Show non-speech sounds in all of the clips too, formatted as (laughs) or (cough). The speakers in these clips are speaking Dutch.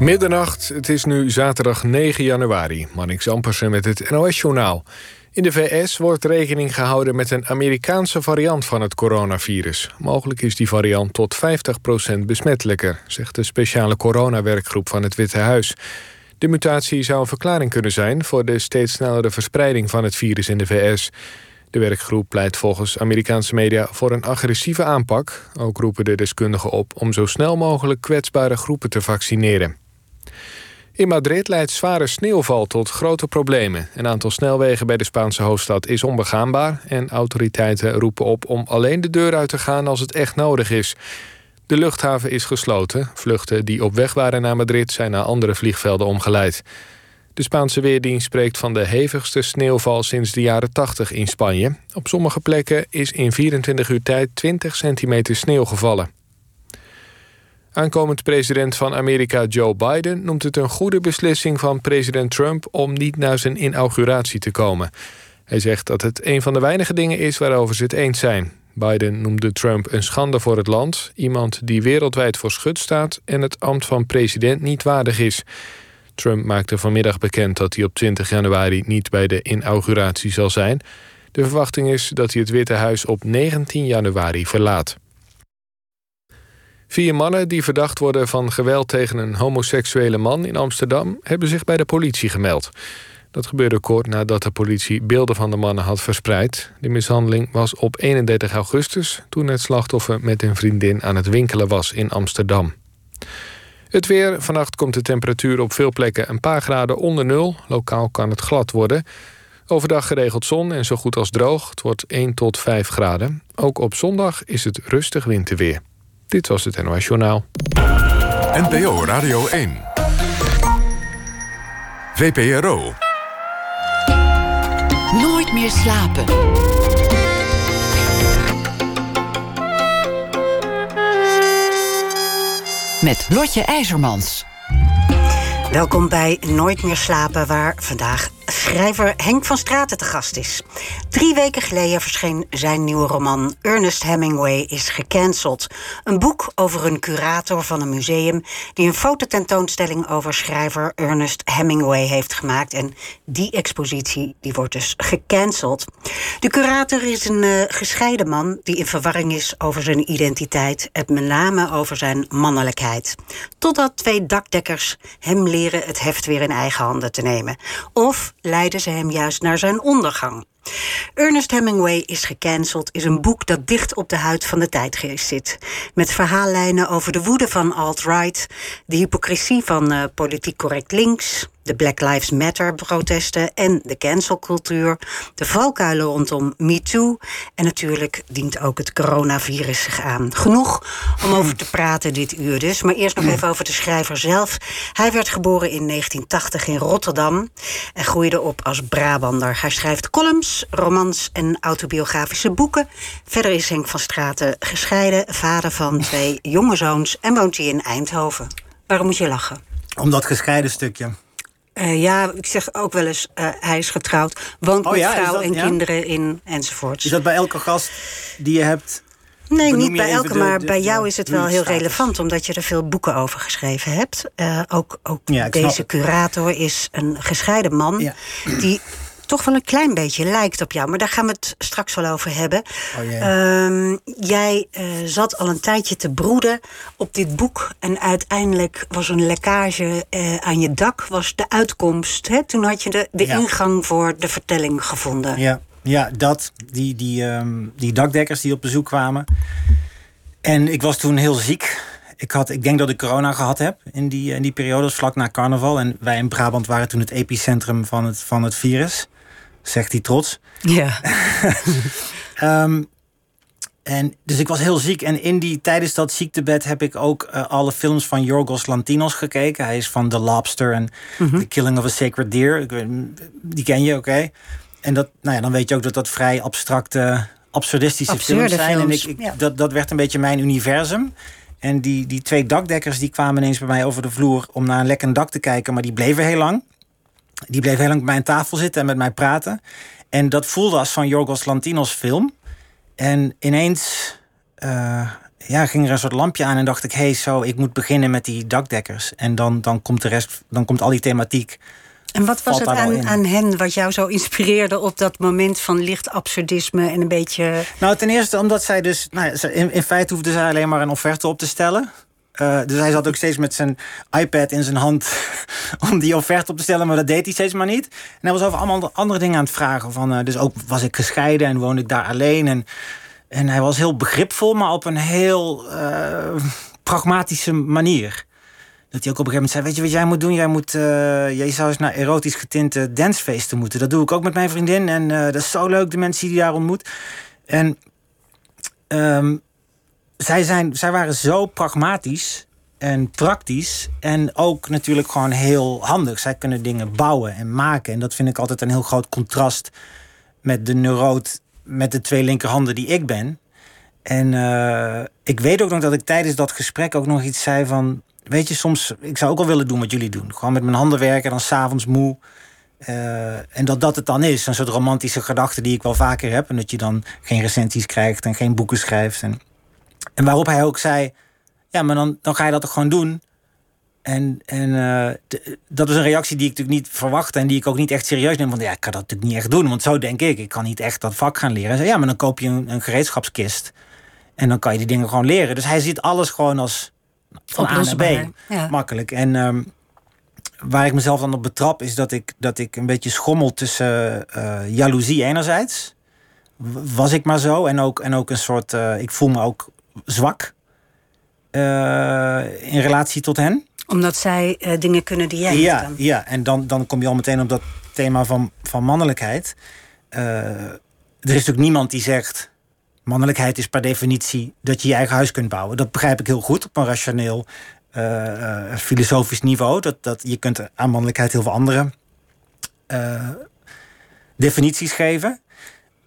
Middernacht, het is nu zaterdag 9 januari. Manning Ampersen met het NOS-journaal. In de VS wordt rekening gehouden met een Amerikaanse variant van het coronavirus. Mogelijk is die variant tot 50% besmettelijker, zegt de speciale coronawerkgroep van het Witte Huis. De mutatie zou een verklaring kunnen zijn voor de steeds snellere verspreiding van het virus in de VS. De werkgroep pleit volgens Amerikaanse media voor een agressieve aanpak. Ook roepen de deskundigen op om zo snel mogelijk kwetsbare groepen te vaccineren. In Madrid leidt zware sneeuwval tot grote problemen. Een aantal snelwegen bij de Spaanse hoofdstad is onbegaanbaar... en autoriteiten roepen op om alleen de deur uit te gaan als het echt nodig is. De luchthaven is gesloten. Vluchten die op weg waren naar Madrid zijn naar andere vliegvelden omgeleid. De Spaanse Weerdienst spreekt van de hevigste sneeuwval sinds de jaren 80 in Spanje. Op sommige plekken is in 24 uur tijd 20 centimeter sneeuw gevallen. Aankomend president van Amerika Joe Biden noemt het een goede beslissing van president Trump om niet naar zijn inauguratie te komen. Hij zegt dat het een van de weinige dingen is waarover ze het eens zijn. Biden noemde Trump een schande voor het land, iemand die wereldwijd voor schut staat en het ambt van president niet waardig is. Trump maakte vanmiddag bekend dat hij op 20 januari niet bij de inauguratie zal zijn. De verwachting is dat hij het Witte Huis op 19 januari verlaat. Vier mannen die verdacht worden van geweld tegen een homoseksuele man in Amsterdam hebben zich bij de politie gemeld. Dat gebeurde kort nadat de politie beelden van de mannen had verspreid. De mishandeling was op 31 augustus toen het slachtoffer met een vriendin aan het winkelen was in Amsterdam. Het weer. Vannacht komt de temperatuur op veel plekken een paar graden onder nul. Lokaal kan het glad worden. Overdag geregeld zon en zo goed als droog. Het wordt 1 tot 5 graden. Ook op zondag is het rustig winterweer. Dit was het NOS Journaal. NPO Radio 1. VPRO. Nooit meer slapen. Met Lotje IJzermans. Welkom bij Nooit meer slapen, waar vandaag schrijver Henk van Straten te gast is. Drie weken geleden verscheen zijn nieuwe roman Ernest Hemingway is gecanceld. Een boek over een curator van een museum die een fototentoonstelling over schrijver Ernest Hemingway heeft gemaakt. En die expositie die wordt dus gecanceld. De curator is een uh, gescheiden man die in verwarring is over zijn identiteit en met name over zijn mannelijkheid. Totdat twee dakdekkers hem leren het heft weer in eigen handen te nemen. Of leiden ze hem juist naar zijn ondergang. Ernest Hemingway is gecanceld is een boek dat dicht op de huid van de tijdgeest zit. Met verhaallijnen over de woede van alt-right, de hypocrisie van uh, politiek correct links, de Black Lives Matter-protesten en de cancelcultuur, de valkuilen rondom MeToo en natuurlijk dient ook het coronavirus zich aan. Genoeg om over te praten dit uur dus, maar eerst nog even over de schrijver zelf. Hij werd geboren in 1980 in Rotterdam en groeide op als Brabander. Hij schrijft columns, romans en autobiografische boeken. Verder is Henk van Straten gescheiden, vader van twee jonge zoons en woont hij in Eindhoven. Waarom moet je lachen? Om dat gescheiden stukje. Uh, ja, ik zeg ook wel eens, uh, hij is getrouwd, woont Oh met ja, vrouw dat- en ja? kinderen in enzovoorts. Is dat bij elke gast die je hebt? nee, niet bij elke, de- maar de- bij de jou is het wel heel relevant, omdat je er veel boeken over geschreven hebt. Eh, ook ook Ja, deze curator is een gescheiden man Ja. die toch wel een klein beetje lijkt op jou. Maar daar gaan we het straks wel over hebben. Oh. Ehm, jij eh, zat al een tijdje te broeden op dit boek. En uiteindelijk was een lekkage eh, aan je dak was de uitkomst. Hè? Toen had je de, de Ja. ingang voor de vertelling gevonden. Ja, ja dat. Die, die, ehm, die dakdekkers die op bezoek kwamen. En ik was toen heel ziek. Ik, had, ik denk dat ik corona gehad heb in die, in die periode, vlak na carnaval. En wij in Brabant waren toen het epicentrum van het, van het virus. Zegt hij trots. Ja. (laughs) Ehm, en, dus ik was heel ziek. En in die, tijdens dat ziektebed heb ik ook eh, alle films van Yorgos Lantimos gekeken. Hij is van The Lobster en The Killing of a Sacred Deer. Die ken je, oké. En dat, nou ja, dan weet je ook dat dat vrij abstracte, absurdistische Absurde films zijn. films, En ik, ik, ja. dat, dat werd een beetje mijn universum. En die, die twee dakdekkers die kwamen ineens bij mij over de vloer om naar een lekkend dak te kijken. Maar die bleven heel lang. Die bleef heel lang bij mijn tafel zitten en met mij praten. En dat voelde als van Yorgos Lantimos film. En ineens, eh, ja, ging er een soort lampje aan en dacht ik, hé, hey, zo, ik moet beginnen met die dakdekkers. En dan, dan komt de rest, dan komt al die thematiek. En wat was het aan, aan, hen wat jou zo inspireerde op dat moment van licht absurdisme en een beetje. Nou, ten eerste omdat zij dus. Nou, in, in feite hoefde zij alleen maar een offerte op te stellen. Uh, dus hij zat ook steeds met zijn iPad in zijn hand (laughs) om die offerte op te stellen, maar dat deed hij steeds maar niet. En hij was over allemaal andere dingen aan het vragen. Van, uh, dus ook was ik gescheiden en woonde ik daar alleen. En, en hij was heel begripvol, maar op een heel uh, pragmatische manier. Dat hij ook op een gegeven moment zei: Weet je wat jij moet doen? Jij, moet, jij zou eens naar erotisch getinte dancefeesten moeten. Dat doe ik ook met mijn vriendin. En dat is zo leuk, de mensen die je daar ontmoet. En um, zij, zijn, zij waren zo pragmatisch en praktisch. En ook natuurlijk gewoon heel handig. Zij kunnen dingen bouwen en maken. En dat vind ik altijd een heel groot contrast met de neuroot met de twee linkerhanden die ik ben. En uh, ik weet ook nog dat ik tijdens dat gesprek ook nog iets zei van... Weet je, soms, ik zou ook wel willen doen wat jullie doen. Gewoon met mijn handen werken, dan s'avonds moe. Uh, en dat dat het dan is, een soort romantische gedachte die ik wel vaker heb. En dat je dan geen recensies krijgt en geen boeken schrijft. En en waarop hij ook zei: Ja, maar dan, dan ga je dat toch gewoon doen. En, en uh, dat is een reactie die ik natuurlijk niet verwachtte en die ik ook niet echt serieus neem. Want ja, ik kan dat natuurlijk niet echt doen, want zo denk ik. Ik kan niet echt dat vak gaan leren. Hij zei, ja, maar dan koop je een, een gereedschapskist en dan kan je die dingen gewoon leren. Dus hij ziet alles gewoon als van A naar B. Makkelijk. En um, waar ik mezelf dan op betrap is dat ik, dat ik een beetje schommel tussen uh, jaloezie enerzijds. Was ik maar zo. En ook, en ook een soort, uh, ik voel me ook zwak uh, in relatie tot hen. Omdat zij uh, dingen kunnen die jij ja, dan. Ja, en dan, dan kom je al meteen op dat thema van, van mannelijkheid. Uh, er is natuurlijk niemand die zegt... mannelijkheid is per definitie dat je je eigen huis kunt bouwen. Dat begrijp ik heel goed op een rationeel, filosofisch niveau. Dat, dat, je kunt aan mannelijkheid heel veel andere definities geven.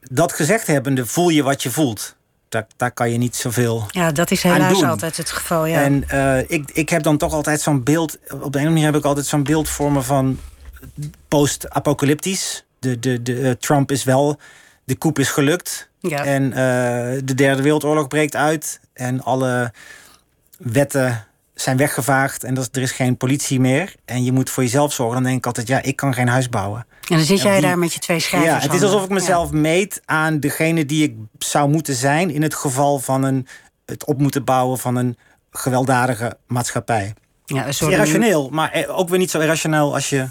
Dat gezegd hebbende voel je wat je voelt daar, daar kan je niet zoveel Ja, dat is helaas altijd het geval, ja. En uh, ik, ik heb dan toch altijd zo'n beeld... Op de een of andere manier heb ik altijd zo'n beeld voor me van... post-apocalyptisch. De, de, de, uh, Trump is wel... De koep is gelukt. Ja. En uh, de derde wereldoorlog breekt uit. En alle wetten zijn weggevaagd. En dat, er is geen politie meer. En je moet voor jezelf zorgen. Dan denk ik altijd, ja, ik kan geen huis bouwen. En dan zit jij daar met je twee schrijvers. Ja, het is alsof ik mezelf meet aan degene die ik zou moeten zijn in het geval van een, het op moeten bouwen van een gewelddadige maatschappij. Ja, een soort irrationeel, maar eh, ook weer niet zo irrationeel als je.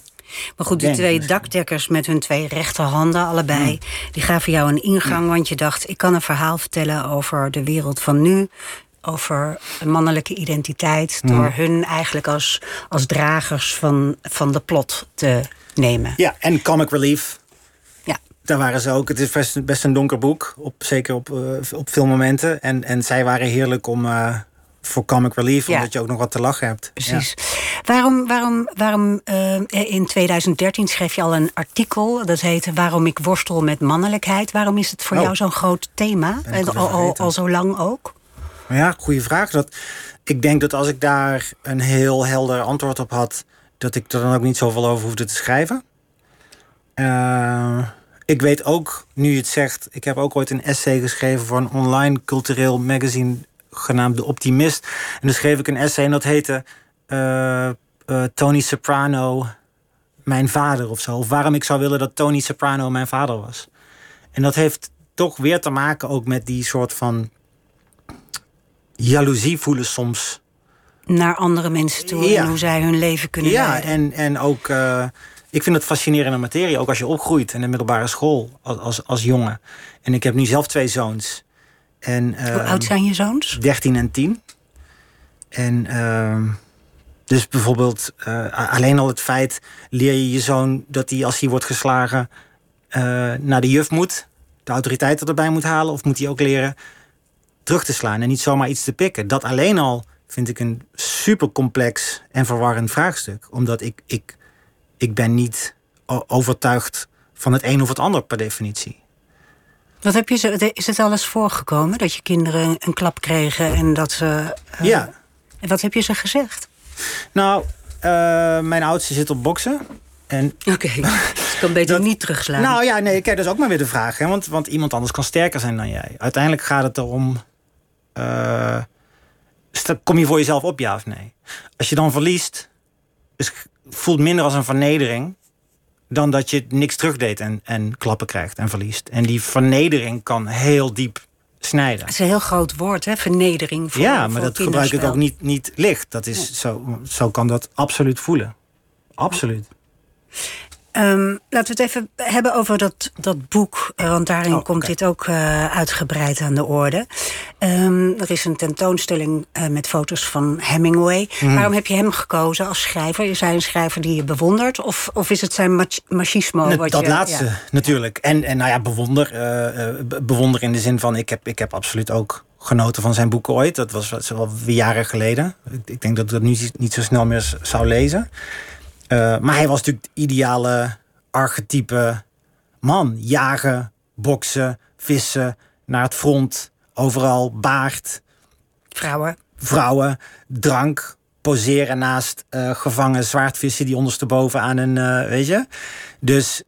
Maar goed, die twee dakdekkers met hun twee rechterhanden, allebei, hmm. die gaven jou een ingang. Want je dacht, ik kan een verhaal vertellen over de wereld van nu over mannelijke identiteit. Door hun eigenlijk als, als dragers van, van de plot te nemen. Ja, en comic relief. Ja. Daar waren ze ook. Het is best, best een donker boek, op, zeker op, uh, op veel momenten. En, en zij waren heerlijk om. Uh, voor comic relief, omdat je ook nog wat te lachen hebt. Precies. Waarom, waarom, waarom uh, in 2013 schreef je al een artikel, dat heette Waarom ik worstel met mannelijkheid. Waarom is het voor oh. jou zo'n groot thema? Al, al, al, zo lang ook? Ja, goede vraag. Dat, ik denk dat als ik daar een heel helder antwoord op had, dat ik er dan ook niet zoveel over hoefde te schrijven. Uh, ik weet ook, nu je het zegt, ik heb ook ooit een essay geschreven voor een online cultureel magazine genaamd De Optimist. En dan schreef ik een essay en dat heette uh, uh, Tony Soprano, mijn vader of zo. Of waarom ik zou willen dat Tony Soprano mijn vader was. En dat heeft toch weer te maken ook met die soort van jaloezie voelen soms naar andere mensen toe en hoe zij hun leven kunnen ja, leiden. Ja, en, en ook, uh, ik vind het fascinerende materie, ook als je opgroeit in de middelbare school als, als, als jongen. En ik heb nu zelf twee zoons. En, uh, hoe oud zijn je zoons? 13 en 10. En uh, dus bijvoorbeeld uh, alleen al het feit, leer je je zoon dat hij als hij wordt geslagen naar de juf moet, de autoriteiten erbij moet halen, of moet hij ook leren terug te slaan en niet zomaar iets te pikken. Dat alleen al vind ik een super complex en verwarrend vraagstuk. Omdat ik, ik, ik ben niet overtuigd van het een of het ander per definitie. Wat heb je is het alles voorgekomen dat je kinderen een klap kregen en dat ze. Uh, ja. En wat heb je ze gezegd? Nou, uh, mijn oudste zit op boksen. (laughs) Oké, okay. dus ik kan beter niet terugslaan. Nou ja, nee, kijk, dat is ook maar weer de vraag. Hè? Want, want iemand anders kan sterker zijn dan jij. Uiteindelijk gaat het erom uh, sta- kom je voor jezelf op, ja of nee? Als je dan verliest, is, voelt minder als een vernedering dan dat je niks terugdeed en, en klappen krijgt en verliest. En die vernedering kan heel diep snijden. Het is een heel groot woord, hè? Vernedering. Voor, ja, voor maar dat gebruik ik ook niet, niet licht. Dat is, zo, zo kan dat absoluut voelen. Absoluut. Ehm, laten we het even hebben over dat, dat boek. eh, Want daarin Oh, komt dit ook eh, uitgebreid aan de orde. Ehm, er is een tentoonstelling eh, met foto's van Hemingway. Mhm. Waarom heb je hem gekozen als schrijver? Is hij een schrijver die je bewondert? Of, of is het zijn mach- machismo? Wat dat je, laatste, ja. natuurlijk. En, en nou ja, bewonder, be- bewonder in de zin van... Ik heb, ik heb absoluut ook genoten van zijn boeken ooit. Dat was wel jaren geleden. Ik, ik denk dat ik dat nu niet zo snel meer zou lezen. Eh, maar hij was natuurlijk de ideale archetype man. Jagen, boksen, vissen, naar het front, overal baard, Vrouwen. vrouwen, drank, poseren naast eh, gevangen zwaardvissen die ondersteboven aan een, eh, weet je. Dus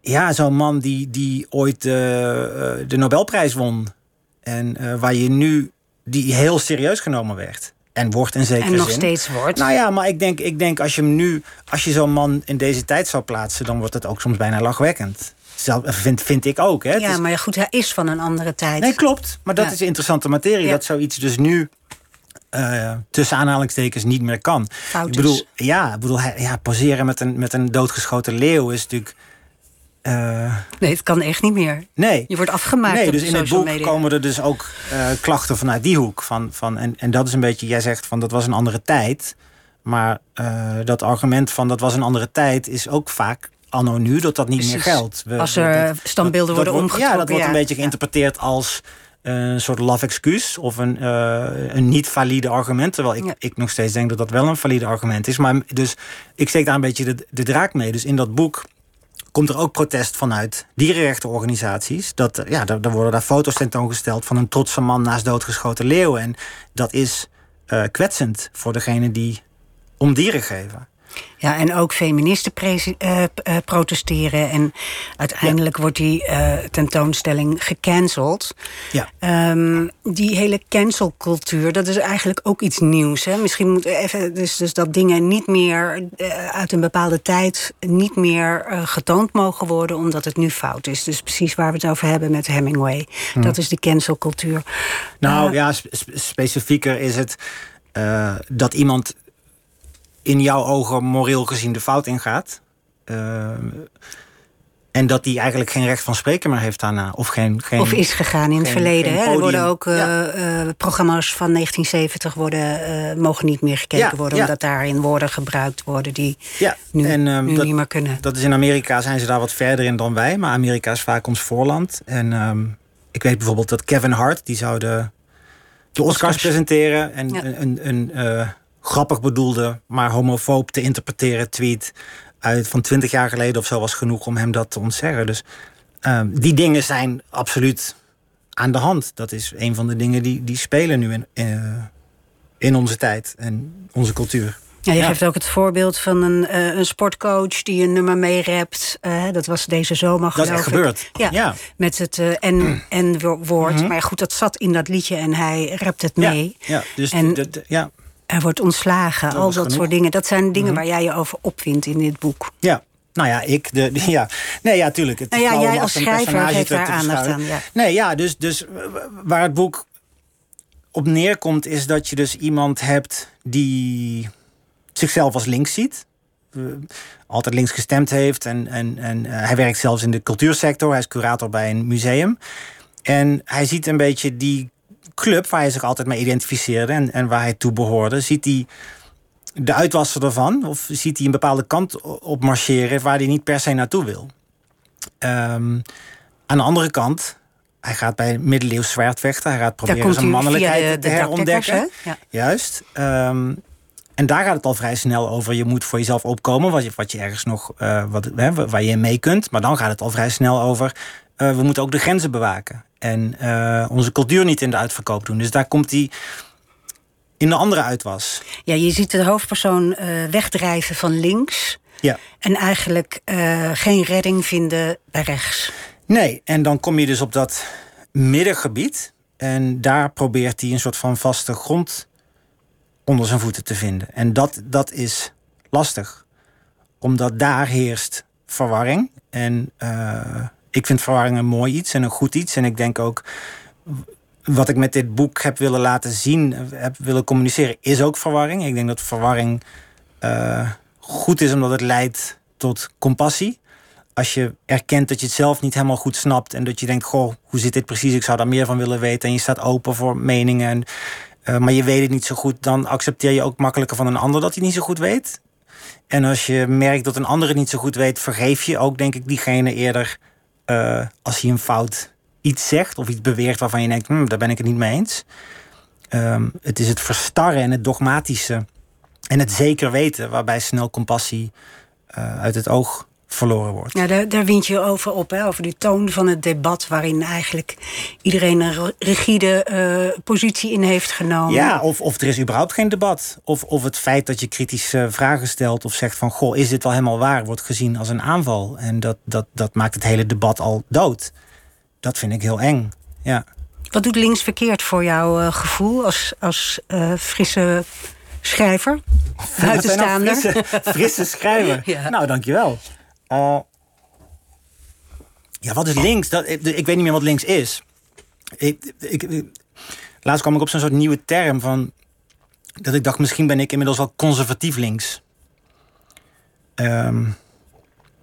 ja, zo'n man die, die ooit de Nobelprijs won en waar je nu, die heel serieus genomen werd. En wordt in zekere En nog zin. steeds wordt. Nou ja, maar ik denk, ik denk als je hem nu, als je zo'n man in deze tijd zou plaatsen, dan wordt het ook soms bijna lachwekkend. Zelf, vind, vind ik ook. Hè? Ja, is- maar goed, hij is van een andere tijd. Nee, klopt. Maar dat Ja. is interessante materie. Ja. Dat zoiets dus nu eh, tussen aanhalingstekens niet meer kan. Fout ik bedoel, ja, ik bedoel, ja, poseren met een, met een doodgeschoten leeuw is natuurlijk. Eh, Nee, het kan echt niet meer. nee. Je wordt afgemaakt Nee, dus in het boek media. komen er dus ook eh, klachten vanuit die hoek. Van, van, en, en dat is een beetje, jij zegt van dat was een andere tijd. Maar eh, dat argument van dat was een andere tijd is ook vaak anno nu dat dat niet meer geldt. We- Als er dat- standbeelden dat worden wordt- Ja, dat omgetrokken, wordt een beetje geïnterpreteerd als een soort love excuus of een, een niet valide argument. Terwijl ik, Ja. ik nog steeds denk dat dat wel een valide argument is. Maar dus ik steek daar een beetje de, de draak mee. Dus in dat boek komt er ook protest vanuit dierenrechtenorganisaties. Dat, eh, ja, daar worden daar foto's tentoongesteld van een trotse man naast doodgeschoten leeuwen. En dat is eh, kwetsend voor degene die om dieren geven. Ja, en ook feministen eh, eh, protesteren. En uiteindelijk wordt die eh, tentoonstelling gecanceld. Ja. Ehm, die hele cancelcultuur, dat is eigenlijk ook iets nieuws. Hè? Misschien moet even, dus, dus dat dingen niet meer uit een bepaalde tijd niet meer getoond mogen worden, omdat het nu fout is. Dus precies waar we het over hebben met Hemingway. Dat is die cancelcultuur. Nou ja, spe- spe- specifieker is het dat iemand in jouw ogen moreel gezien de fout ingaat. Eh, en dat die eigenlijk geen recht van spreken meer heeft daarna. Of, geen, geen, Of is gegaan in het geen- verleden. Hè? Er worden ook eh, Ja. eh, programma's van 1970 worden, mogen niet meer gekeken Ja, worden, ja. omdat daarin woorden gebruikt worden die Ja, nu, en, ehm, nu dat, niet meer kunnen. dat is in Amerika zijn ze daar wat verder in dan wij. Maar Amerika is vaak ons voorland. En ehm, ik weet bijvoorbeeld dat Kevin Hart, die zou de, de Oscars, Oscars. presenteren. En een, een, een grappig bedoelde, maar homofoob te interpreteren tweet uit van 20 jaar geleden of zo was genoeg om hem dat te ontzeggen. Dus ehm, die dingen zijn absoluut aan de hand. Dat is een van de dingen die, die spelen nu in, eh, in onze tijd en onze cultuur. Ja, je Ja. geeft ook het voorbeeld van een, eh, een sportcoach die een nummer mee rapt. Eh, dat was deze zomer Dat is geloof echt ik. gebeurd. Ja, Ja. met het en, en wo- woord. Mhm. Maar goed, dat zat in dat liedje en hij rapt het mee. ja, dus En- ja, Er wordt ontslagen, Dat al dat genoeg. soort dingen. Dat zijn dingen Mhm. waar jij je over opwindt in dit boek. Ja, nou ja, ik. De, de- ja. Nee, ja, tuurlijk. Het Nou ja, jij als schrijver geeft daar aandacht aan. Ja. Nee, ja, dus, dus waar het boek op neerkomt, is dat je dus iemand hebt die zichzelf als links ziet. Eh, altijd links gestemd heeft. En, en, en eh, hij werkt zelfs in de cultuursector. Hij is curator bij een museum. En hij ziet een beetje die club waar hij zich altijd mee identificeerde en, en waar hij toe behoorde, ziet hij de uitwasser ervan? Of ziet hij een bepaalde kant op marcheren waar hij niet per se naartoe wil? Ehm, aan de andere kant, hij gaat bij middeleeuws zwaardvechten. Hij gaat proberen zijn mannelijkheid te herontdekken. Ja. Juist. Ehm, en daar gaat het al vrij snel over. Je moet voor jezelf opkomen, wat je, wat je ergens nog, eh, wat, hè, waar je mee kunt. Maar dan gaat het al vrij snel over. eh, we moeten ook de grenzen bewaken. En eh, onze cultuur niet in de uitverkoop doen. Dus daar komt hij in de andere uitwas. Ja, je ziet de hoofdpersoon eh, wegdrijven van links. Ja. En eigenlijk eh, geen redding vinden bij rechts. Nee, en dan kom je dus op dat middengebied. En daar probeert hij een soort van vaste grond onder zijn voeten te vinden. En dat, dat is lastig. Omdat daar heerst verwarring. En uh, ik vind verwarring een mooi iets en een goed iets. En ik denk ook wat ik met dit boek heb willen laten zien, heb willen communiceren, is ook verwarring. Ik denk dat verwarring uh, goed is omdat het leidt tot compassie. Als je erkent dat je het zelf niet helemaal goed snapt en dat je denkt: Goh, hoe zit dit precies? Ik zou daar meer van willen weten. En je staat open voor meningen, en, uh, maar je weet het niet zo goed, dan accepteer je ook makkelijker van een ander dat hij niet zo goed weet. En als je merkt dat een ander het niet zo goed weet, vergeef je ook, denk ik, diegene eerder uh, als hij een fout iets zegt of iets beweert waarvan je denkt, hm, daar ben ik het niet mee eens. Um, het is het verstarren en het dogmatische en het zeker weten waarbij snel compassie uh, uit het oog verloren wordt. Ja, daar, daar wint je over op, hè? over die toon van het debat... waarin eigenlijk iedereen een rigide uh, positie in heeft genomen. Ja, of, of er is überhaupt geen debat. Of, of het feit dat je kritische vragen stelt of zegt van... goh, is dit wel helemaal waar, wordt gezien als een aanval. En dat, dat, dat maakt het hele debat al dood. Dat vind ik heel eng, ja. Wat doet links verkeerd voor jouw uh, gevoel als, als uh, frisse schrijver? Buitenstaander? Nou frisse, frisse schrijver? (laughs) ja. Nou, dankjewel. Uh, ja, wat is links? Dat, ik, ik, weet niet meer wat links is. Ik, ik, laatst kwam ik op zo'n soort nieuwe term van... dat ik dacht, misschien ben ik inmiddels wel conservatief links. Um,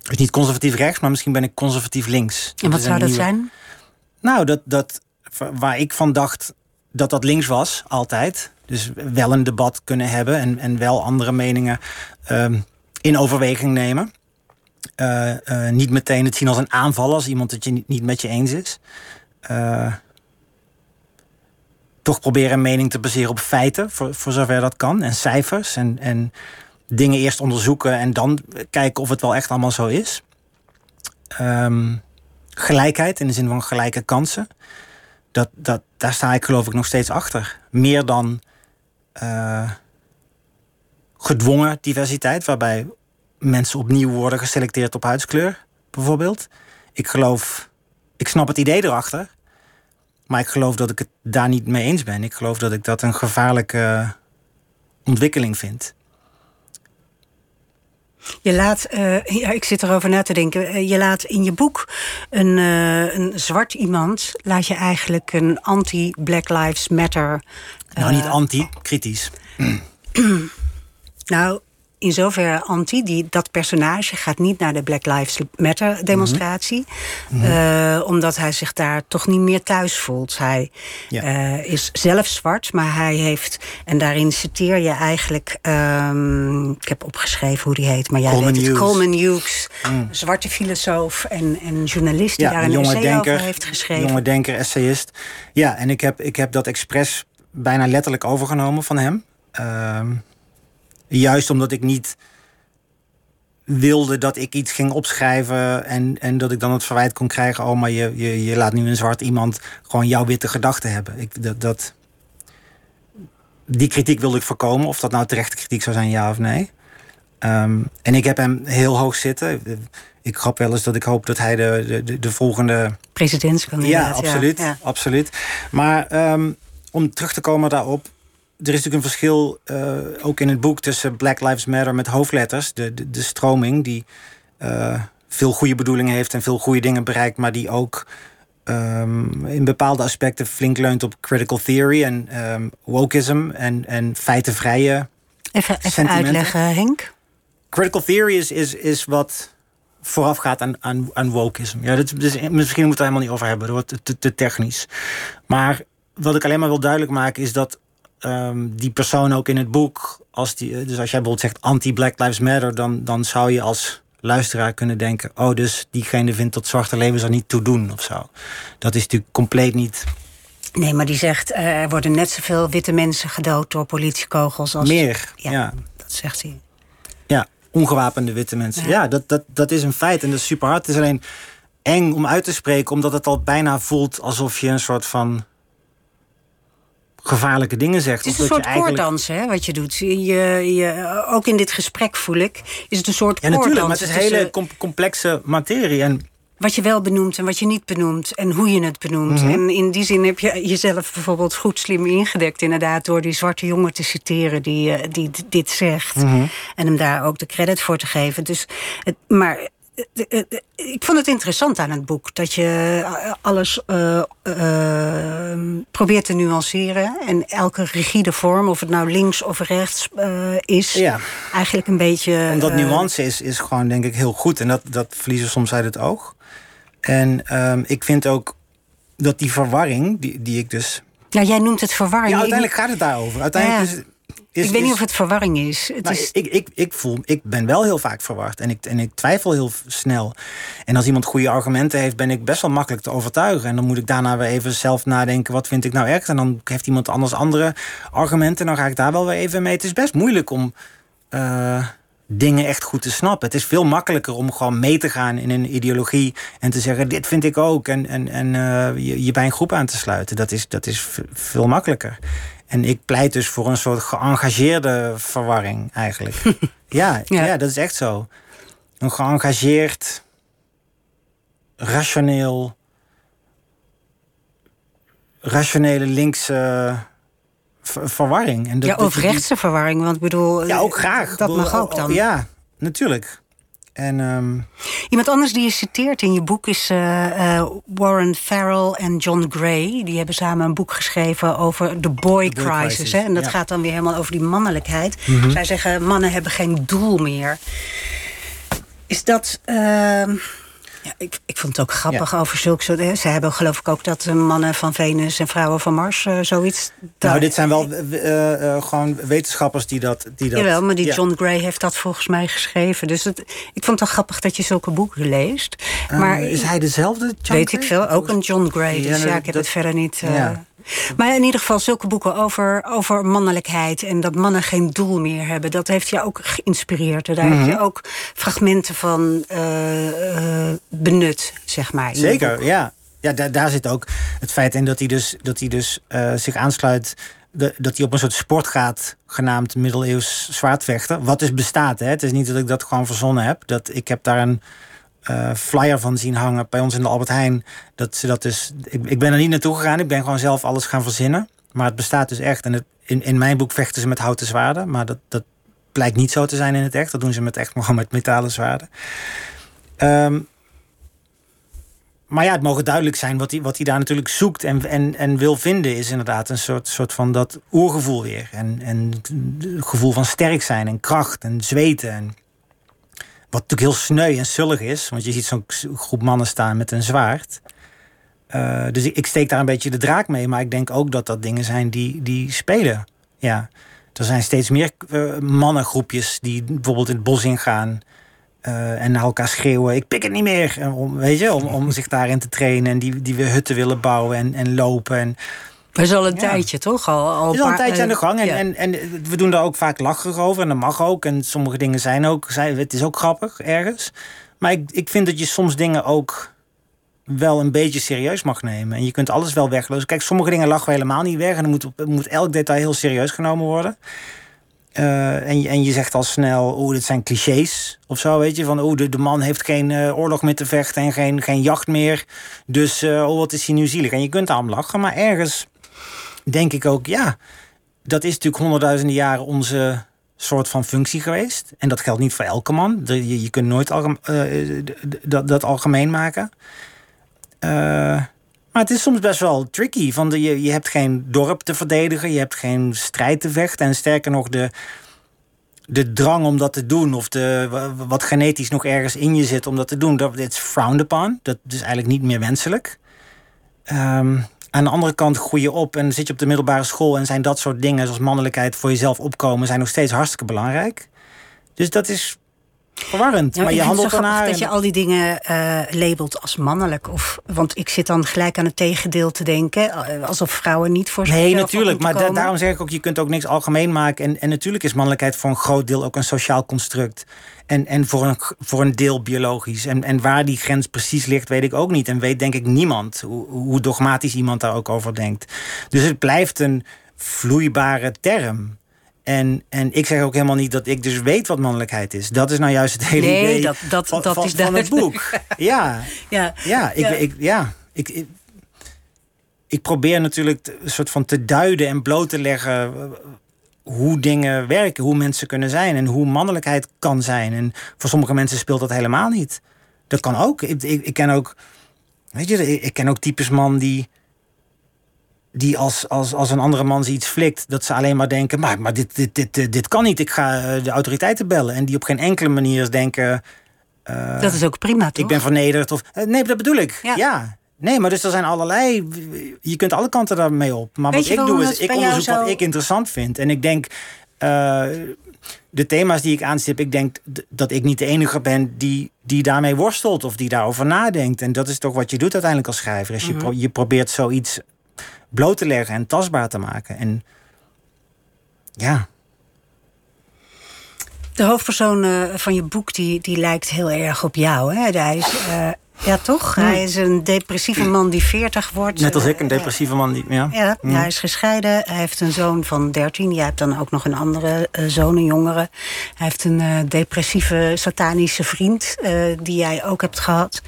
dus niet conservatief rechts, maar misschien ben ik conservatief links. En wat zou dat nieuwe... zijn? Nou, dat, dat, waar ik van dacht dat dat links was, altijd. Dus wel een debat kunnen hebben en, en wel andere meningen um, in overweging nemen. Uh, uh, niet meteen het zien als een aanval als iemand dat je niet, niet met je eens is. Uh, toch proberen een mening te baseren op feiten, voor, zover dat kan. En cijfers en, en dingen eerst onderzoeken en dan kijken of het wel echt allemaal zo is. Um, gelijkheid in de zin van gelijke kansen. Dat, dat, daar sta ik geloof ik nog steeds achter. Meer dan gedwongen diversiteit, waarbij mensen opnieuw worden geselecteerd op huidskleur, bijvoorbeeld. Ik geloof, ik snap het idee erachter, maar ik geloof dat ik het daar niet mee eens ben. Ik geloof dat ik dat een gevaarlijke ontwikkeling vind. Je laat, uh, ja, ik zit erover na te denken. Eh, je laat in je boek een, uh, een zwart iemand, laat je eigenlijk een anti-Black Lives Matter. Nou, niet anti, kritisch. (clears throat) nou, in zoverre anti. Die, dat personage gaat niet naar de Black Lives Matter demonstratie. Mm -hmm. uh, omdat hij zich daar toch niet meer thuis voelt. Hij ja. uh, is zelf zwart, maar hij heeft... En daarin citeer je eigenlijk... Um, ik heb opgeschreven hoe die heet, maar jij Coleman weet het. Hughes. Coleman Hughes. Mm. Zwarte filosoof en, en journalist die ja, daar een jonge essay denker, over heeft geschreven. Jonge denker, essayist. Ja, en ik heb, ik heb dat expres bijna letterlijk overgenomen van hem. Uh, Juist omdat ik niet wilde dat ik iets ging opschrijven en, en dat ik dan het verwijt kon krijgen: oh, maar je, je, je laat nu een zwart iemand gewoon jouw witte gedachten hebben. Ik, dat, dat, die kritiek wilde ik voorkomen, of dat nou terechte kritiek zou zijn, ja of nee. Um, en ik heb hem heel hoog zitten. Ik grap wel eens dat ik hoop dat hij de, de, de volgende. Presidentskandidaat. Ja, absoluut. Ja, ja. absoluut. Maar um, om terug te komen daarop is natuurlijk een verschil, uh, ook in het boek, tussen Black Lives Matter met hoofdletters. De, de, de stroming die uh, veel goede bedoelingen heeft en veel goede dingen bereikt, maar die ook um, in bepaalde aspecten flink leunt op critical theory en um, wokeism en, en feitenvrije. Even, even uitleggen, Henk. Critical theory is, is, is wat voorafgaat aan, aan, aan wokeism. Ja, dat, dus, misschien moeten we het er helemaal niet over hebben, dat wordt te, te technisch. Maar wat ik alleen maar wil duidelijk maken is dat um, die persoon ook in het boek, als die, dus als jij bijvoorbeeld zegt anti-Black Lives Matter, dan, dan zou je als luisteraar kunnen denken: oh, dus diegene vindt dat zwarte levens er niet toe doen of zo. Dat is natuurlijk compleet niet. Nee, maar die zegt: uh, er worden net zoveel witte mensen gedood door politiekogels als. Meer, ja. ja. Dat zegt hij. Ja, ongewapende witte mensen. Ja, ja dat, dat, dat is een feit en dat is super hard. Het is alleen eng om uit te spreken, omdat het al bijna voelt alsof je een soort van gevaarlijke dingen zegt. Het is een soort eigenlijk... koordans, hè, wat je doet. Je, je, ook in dit gesprek voel ik, is het een soort ja, koordans. natuurlijk, maar het is een hele complexe materie. En wat je wel benoemt en wat je niet benoemt. En hoe je het benoemt. Mhm. En in die zin heb je jezelf bijvoorbeeld goed slim ingedekt. Inderdaad, door die zwarte jongen te citeren die, eh, die dit zegt. Mhm. En hem daar ook de credit voor te geven. Dus, het, maar ik vond het interessant aan het boek. Dat je eh, alles eh, eh, probeert te nuanceren. En elke rigide vorm, of het nou links of rechts eh, is... Ja. eigenlijk een beetje... En dat eh, nuance is, is gewoon denk ik heel goed. En dat, dat verliezen we soms uit het oog. En ehm, ik vind ook dat die verwarring, die, die ik dus... Ja, jij noemt het verwarring. Ja, uiteindelijk gaat het daarover. Uiteindelijk Ja. is, is, ik weet niet is- of het verwarring is. Het Nou, is ik, ik, ik, voel, ik ben wel heel vaak verward en ik, en ik twijfel heel snel. En als iemand goede argumenten heeft, ben ik best wel makkelijk te overtuigen. En dan moet ik daarna weer even zelf nadenken: wat vind ik nou echt? En dan heeft iemand anders andere argumenten. En dan ga ik daar wel weer even mee. Het is best moeilijk om eh, dingen echt goed te snappen. Het is veel makkelijker om gewoon mee te gaan in een ideologie en te zeggen: dit vind ik ook. En, en, en eh, je, je bij een groep aan te sluiten. Dat is, dat is veel makkelijker. En ik pleit dus voor een soort geëngageerde verwarring eigenlijk. (laughs) ja, Ja. ja. dat is echt zo. Een geëngageerd, rationeel, rationele linkse ver- verwarring. En dat- ja, of rechtse verwarring. Want ik bedoel, Ja, ook graag. dat mag ook dan. Ja, natuurlijk. En ehm, Iemand anders die je citeert in je boek is eh, eh, Warren Farrell en John Gray. Die hebben samen een boek geschreven over de boy, crisis. crisis, hè? En dat ja. gaat dan weer helemaal over die mannelijkheid. Mhm. Zij zeggen mannen hebben geen doel meer. Is dat. ehm, ja, ik, ik vond het ook grappig over zulke soort. Hè? Ze hebben geloof ik ook dat de mannen van Venus en vrouwen van Mars eh, zoiets. nou, dit zijn wel eh, eh, gewoon wetenschappers die dat... Die dat Jawel, maar die ja. John Gray heeft dat volgens mij geschreven. Dus het, ik vond het wel grappig dat je zulke boeken leest. maar Eh, is hij dezelfde? John weet Gray? ik veel, ook een John Gray. Ja, Dus ja, ik heb dat- het verder niet. eh, ja. Maar in ieder geval zulke boeken over, over mannelijkheid en dat mannen geen doel meer hebben. Dat heeft je ook geïnspireerd. Daar heb Mhm. je ook fragmenten van eh, eh, benut, zeg maar. Zeker, ja. Ja, daar, daar zit ook het feit in dat hij dus, dat hij dus eh, zich aansluit. de- dat hij op een soort sport gaat, genaamd middeleeuws zwaardvechten. Wat dus bestaat. Hè? Het is niet dat ik dat gewoon verzonnen heb. Dat, ik heb daar een eh, flyer van zien hangen bij ons in de Albert Heijn. Dat ze dat dus, ik, ik ben er niet naartoe gegaan. Ik ben gewoon zelf alles gaan verzinnen. Maar het bestaat dus echt. En het, in, in mijn boek vechten ze met houten zwaarden. Maar dat, dat blijkt niet zo te zijn in het echt. Dat doen ze met echt gewoon met metalen zwaarden. Ehm, maar ja, het mogen duidelijk zijn wat hij, wat hij daar natuurlijk zoekt en, en, en wil vinden, is inderdaad een soort, soort van dat oergevoel weer. En, en het gevoel van sterk zijn en kracht en zweten. En wat natuurlijk heel sneu en zullig is, want je ziet zo'n groep mannen staan met een zwaard. Eh, dus ik, ik steek daar een beetje de draak mee, maar ik denk ook dat dat dingen zijn die, die spelen. Ja. Er zijn steeds meer eh, mannengroepjes die bijvoorbeeld in het bos ingaan. eh, en naar elkaar schreeuwen, ik pik het niet meer. En Om, weet je, om, om (laughs) zich daarin te trainen. En die, die weer hutten willen bouwen en, en lopen. En, Maar is al een Ja. tijdje, toch? Al, al is al een tijdje aan de gang. En, ja. en, en we doen daar ook vaak lacherig over. En dat mag ook. En sommige dingen zijn ook... Zijn, het is ook grappig, ergens. Maar ik, ik vind dat je soms dingen ook wel een beetje serieus mag nemen. En je kunt alles wel weglozen. Kijk, sommige dingen lachen we helemaal niet weg. En dan moet, moet elk detail heel serieus genomen worden. Eh, en, je- en je zegt al snel, oeh, dit zijn clichés of zo, weet je. Van, oeh, de, de man heeft geen eh, oorlog meer te vechten en geen, geen jacht meer. Dus, eh, oh, wat is hij nu zielig. En je kunt daarom lachen, maar ergens denk ik ook, ja, dat is natuurlijk honderdduizenden jaren onze soort van functie geweest. En dat geldt niet voor elke man. Je, je kunt nooit eh, d- dat, dat algemeen maken. Eh, maar het is soms best wel tricky. Van je, je hebt geen dorp te verdedigen, je hebt geen strijd te vechten. En sterker nog, de, de drang om dat te doen, of de, wa- wat genetisch nog ergens in je zit om dat te doen, dat is frowned upon. Dat is eigenlijk niet meer wenselijk. Ehm, aan de andere kant groei je op en zit je op de middelbare school en zijn dat soort dingen, zoals mannelijkheid voor jezelf opkomen, zijn nog steeds hartstikke belangrijk. Dus dat is verwarrend. Ja, maar je handelt ernaar. dat je al die dingen eh, labelt als mannelijk. Of, want ik zit dan gelijk aan het tegendeel te denken. eh, Alsof vrouwen niet voor Nee, natuurlijk. Maar da- daarom zeg ik ook, je kunt ook niks algemeen maken. En, en natuurlijk is mannelijkheid voor een groot deel ook een sociaal construct. En, en voor, een, voor een deel biologisch. En, en waar die grens precies ligt, weet ik ook niet. En weet denk ik niemand hoe, hoe dogmatisch iemand daar ook over denkt. Dus het blijft een vloeibare term. En, en ik zeg ook helemaal niet dat ik dus weet wat mannelijkheid is. Dat is nou juist het hele Nee, idee dat- dat- van, dat van, is van het boek. (laughs) Ja, Ja, ja, ik, Ja. Ik, ja ik, ik, ik probeer natuurlijk te- een soort van te duiden en bloot te leggen eh, hoe dingen werken, hoe mensen kunnen zijn en hoe mannelijkheid kan zijn. En voor sommige mensen speelt dat helemaal niet. Dat kan ook. Ik, ik, ik ken ook, weet je, ik, ik ken ook types man die, die als, als, als een andere man ze iets flikt, dat ze alleen maar denken, maar, maar dit, dit, dit, dit, dit kan niet, ik ga eh, de autoriteiten bellen. En die op geen enkele manier denken, dat is ook prima, toch? ik ben vernederd. Of, eh, nee, dat bedoel ik. Ja. Ja. Nee, maar dus er zijn allerlei. Je kunt alle kanten daarmee op. Maar Weet wat ik doe is, ik onderzoek wat ik interessant vind. En ik denk, eh, de thema's die ik aanstip, ik denk dat ik niet de enige ben die, die daarmee worstelt of die daarover nadenkt. En dat is toch wat je doet uiteindelijk als schrijver. Is je, pro- je probeert zoiets bloot te leggen en tastbaar te maken. En ja, De hoofdpersoon eh, van je boek die, die lijkt heel erg op jou. Hè? Hij is, eh, ja, toch? Hij is een depressieve man die 40 wordt. net als ik, een Eh, depressieve man. Die, ja. Ja, hij is gescheiden. Hij heeft een zoon van 13. Jij hebt dan ook nog een andere zoon, een jongere. Hij heeft een depressieve, satanische vriend... die jij ook hebt gehad.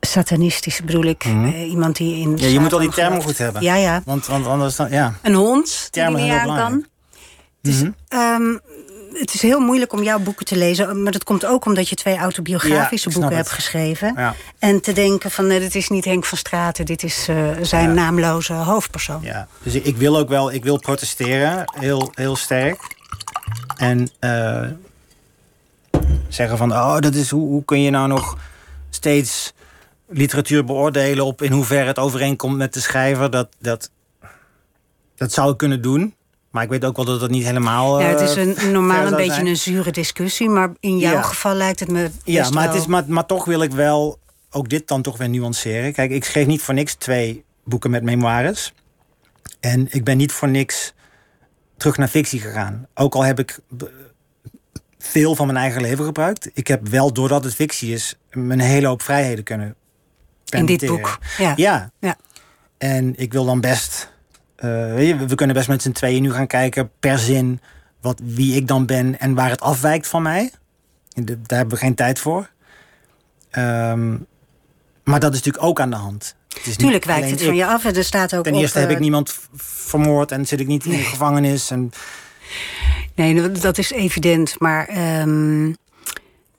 Satanistisch bedoel ik. Eh, iemand die in... Ja, je moet al die termen gelooft. goed hebben. Ja, ja. Want, want anders dan, ja. Een hond die Termen er niet aan kan. het is heel moeilijk om jouw boeken te lezen. Maar dat komt ook omdat je twee autobiografische Ja, boeken het. hebt geschreven. Ja. En te denken van, nee, dit is niet Henk van Straten. Dit is eh, zijn Ja. naamloze hoofdpersoon. Ja, dus ik, ik wil ook wel, ik wil protesteren, heel, heel sterk. En eh, zeggen van, oh, dat is, hoe, hoe kun je nou nog steeds literatuur beoordelen op in hoeverre het overeenkomt met de schrijver? Dat, dat, dat zou ik kunnen doen. Maar ik weet ook wel dat dat niet helemaal. Ja, het is eh, een, ver normaal een beetje zijn. een zure discussie. Maar in jouw Ja. geval lijkt het me Ja, maar, het is, maar, maar toch wil ik wel ook dit dan toch weer nuanceren. Kijk, ik schreef niet voor niks twee boeken met memoires. En ik ben niet voor niks terug naar fictie gegaan. Ook al heb ik veel van mijn eigen leven gebruikt. Ik heb wel, doordat het fictie is, een hele hoop vrijheden kunnen in dit boek. Ja. Ja. Ja. En ik wil dan best... eh, we kunnen best met z'n tweeën nu gaan kijken per zin... Wat, wie ik dan ben en waar het afwijkt van mij. De- Daar hebben we geen tijd voor. Ehm, maar dat is natuurlijk ook aan de hand. Het is niet Tuurlijk wijkt het van ik. je af. En er staat ook Ten op, eerste heb eh, ik niemand v- vermoord en zit ik niet in de gevangenis. En, Nee, dat is evident. Maar ehm,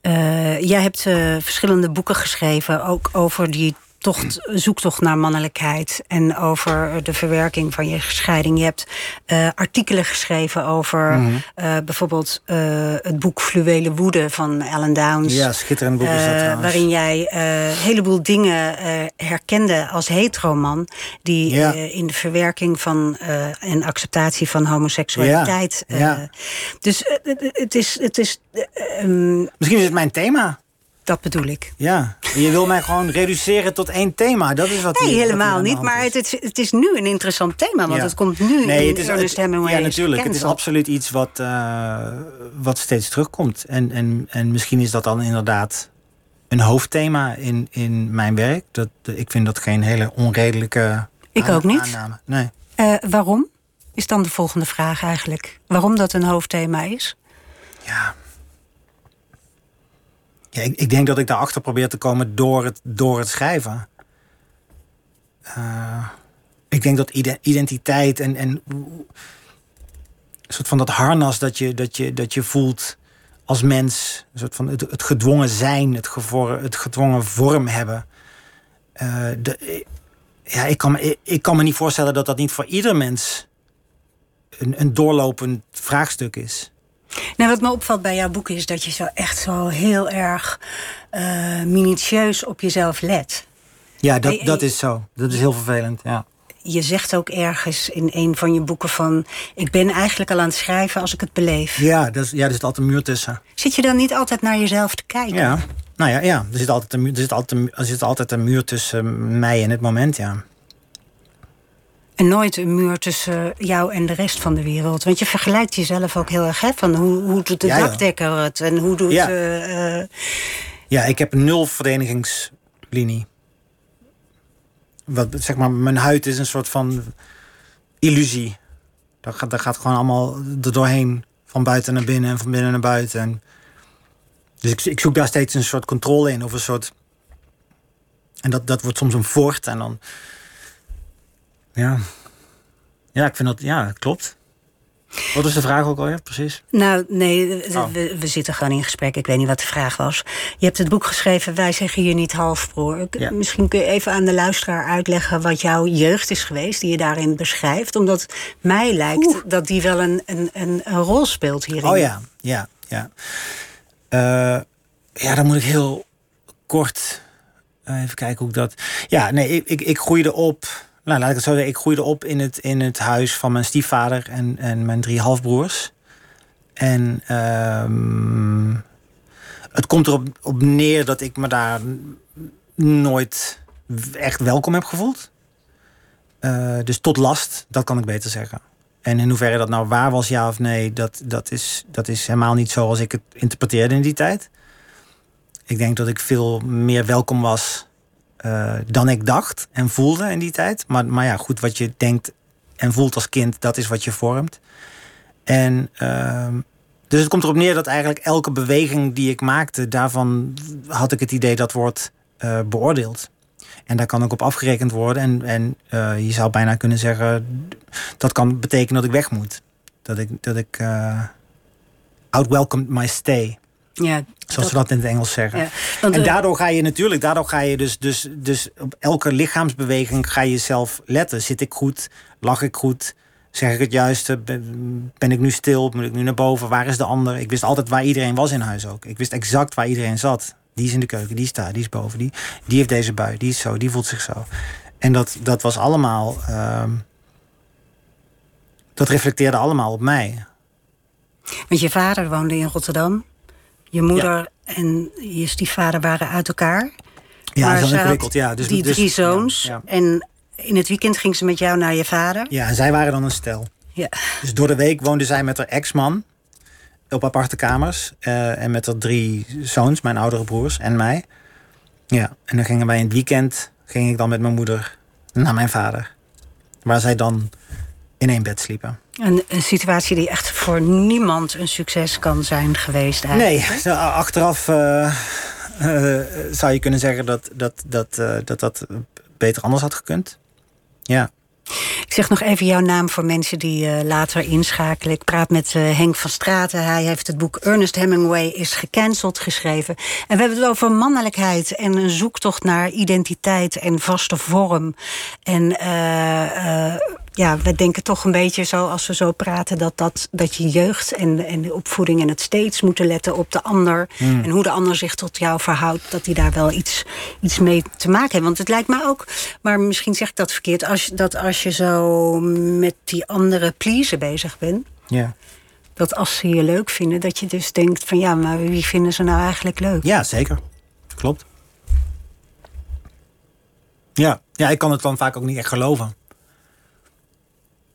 eh, jij hebt eh, verschillende boeken geschreven, ook over die tocht, zoektocht naar mannelijkheid en over de verwerking van je scheiding. Je hebt eh, artikelen geschreven over Mhm. eh, bijvoorbeeld eh, het boek Fluwele Woede van Ellen Downs. ja, schitterend boek is dat trouwens. waarin jij een heleboel dingen herkende als heteroman... die Ja. in de verwerking van en acceptatie van homoseksualiteit... Ja, ja. dus het- is, het is eh, ehm, Misschien is het mijn thema. Dat bedoel ik. Ja, je wil mij gewoon reduceren tot één thema. Dat is wat Nee, hier- helemaal niet. Maar het, is, het is nu een interessant thema, want Ja. het komt nu Nee, in het is, Ernest het- Hemingway Ja, natuurlijk. Het is absoluut iets wat, eh, wat steeds terugkomt. En, en, en misschien is dat dan inderdaad een hoofdthema in, in mijn werk. Dat, ik vind dat geen hele onredelijke Ik ook niet. aanname. Nee. Eh, waarom? Is dan de volgende vraag eigenlijk. Waarom dat een hoofdthema is? Ja. Ja ik, ik denk dat ik daarachter probeer te komen door het, door het schrijven. Eh, ik denk dat ide- identiteit en, en een soort van dat harnas dat je, dat je, dat je voelt als mens, een soort van het, het gedwongen zijn, het, gevor, het gedwongen vorm hebben. Eh, de, ja, ik, kan ik, ik kan me niet voorstellen dat dat niet voor ieder mens een, een doorlopend vraagstuk is. Nou, wat me opvalt bij jouw boek is dat je zo echt zo heel erg eh, minutieus op jezelf let. Ja, dat, dat is zo. Dat is heel vervelend, ja. Je zegt ook ergens in een van je boeken van... ik ben eigenlijk al aan het schrijven als ik het beleef. Ja, dat is, ja, er zit altijd een muur tussen. Zit je dan niet altijd naar jezelf te kijken? Ja, nou ja, ja. Er, zit altijd een, muur- er, zit altijd een, er zit altijd een muur tussen mij en het moment, ja. En nooit een muur tussen jou en de rest van de wereld. Want je vergelijkt jezelf ook heel erg, hè? Van hoe, hoe doet de Ja, ja. dakdekker het? En hoe doet... Ja. eh, eh, Ja, ik heb nul verdedigingslinie. Wat, zeg maar, mijn huid is een soort van illusie. Dat gaat, dat gaat gewoon allemaal er doorheen. Van buiten naar binnen en van binnen naar buiten. En dus ik, ik zoek daar steeds een soort controle in. Of een soort... En dat, dat wordt soms een voort. En dan... Ja. Ja, ik vind dat... Ja, dat klopt. Wat is de vraag ook alweer, precies? Nou, nee, we, Oh. we, we zitten gewoon in gesprek. Ik weet niet wat de vraag was. Je hebt het boek geschreven, Wij zeggen hier niet halfbroer. Ja. Misschien kun je even aan de luisteraar uitleggen... wat jouw jeugd is geweest, die je daarin beschrijft. Omdat mij lijkt dat die wel een, een, een, een rol speelt hierin. Oh ja, ja, ja. Eh, ja, dan moet ik heel kort eh, even kijken hoe ik dat. Ja, nee, ik, ik, ik groeide op. Nou, laat ik het zo zeggen. Ik groeide op in het, in het huis van mijn stiefvader en, en mijn drie halfbroers. En ehm, het komt erop op neer dat ik me daar nooit echt welkom heb gevoeld. Eh, dus tot last, dat kan ik beter zeggen. En in hoeverre dat nou waar was, ja of nee, dat, dat, is, dat is helemaal niet zoals ik het interpreteerde in die tijd. Ik denk dat ik veel meer welkom was eh, dan ik dacht en voelde in die tijd. Maar, maar ja, goed, wat je denkt en voelt als kind, dat is wat je vormt. En ehm, dus het komt erop neer dat eigenlijk elke beweging die ik maakte, daarvan had ik het idee dat wordt eh, beoordeeld. En daar kan ook op afgerekend worden. En, en eh, je zou bijna kunnen zeggen, dat kan betekenen dat ik weg moet. Dat ik, dat ik eh outwelcomed my stay. Ja, Zoals we dat in het Engels zeggen. Ja, en eh, daardoor ga je natuurlijk, daardoor ga je dus, dus, dus op elke lichaamsbeweging ga je zelf letten. Zit ik goed? Lach ik goed? Zeg ik het juiste? Ben, ben ik nu stil? Moet ik nu naar boven? Waar is de ander? Ik wist altijd waar iedereen was in huis ook. Ik wist exact waar iedereen zat. Die is in de keuken, die is daar, die is boven. Die, die heeft deze bui, die is zo, die voelt zich zo. En dat, dat was allemaal... ehm, dat reflecteerde allemaal op mij. Want je vader woonde in Rotterdam. Je moeder en je stiefvader waren uit elkaar. Ja, Maar dat is ingewikkeld. Ja, dus, die dus- drie zoons. Ja, ja. En in het weekend ging ze met jou naar je vader. ja, en zij waren dan een stel. Ja. Dus door de week woonde zij met haar ex-man op aparte kamers. eh, en met haar drie zoons, mijn oudere broers en mij. Ja, en dan gingen wij in het weekend, ging ik dan met mijn moeder naar mijn vader. Waar zij dan in één bed sliepen. Een, een situatie die echt voor niemand een succes kan zijn geweest eigenlijk. Nee, nou, achteraf eh, eh, zou je kunnen zeggen dat dat, dat, eh, dat dat beter anders had gekund. Ja. Ik zeg nog even jouw naam voor mensen die later inschakelen. Ik praat met Henk van Straten. Hij heeft het boek Ernest Hemingway is gecanceld geschreven. En we hebben het over mannelijkheid en een zoektocht naar identiteit en vaste vorm. En eh, ja, we denken toch een beetje zo als we zo praten dat, dat, dat je jeugd en, en de opvoeding en het steeds moeten letten op de ander. En hoe de ander zich tot jou verhoudt, dat die daar wel iets, iets mee te maken heeft. Want het lijkt me ook, maar misschien zeg ik dat verkeerd, als, dat als je zo met die andere pleasen bezig bent. Ja. Dat als ze je leuk vinden, dat je dus denkt van ja, maar wie vinden ze nou eigenlijk leuk? ja, zeker. Klopt. Ja. ja, ik kan het dan vaak ook niet echt geloven.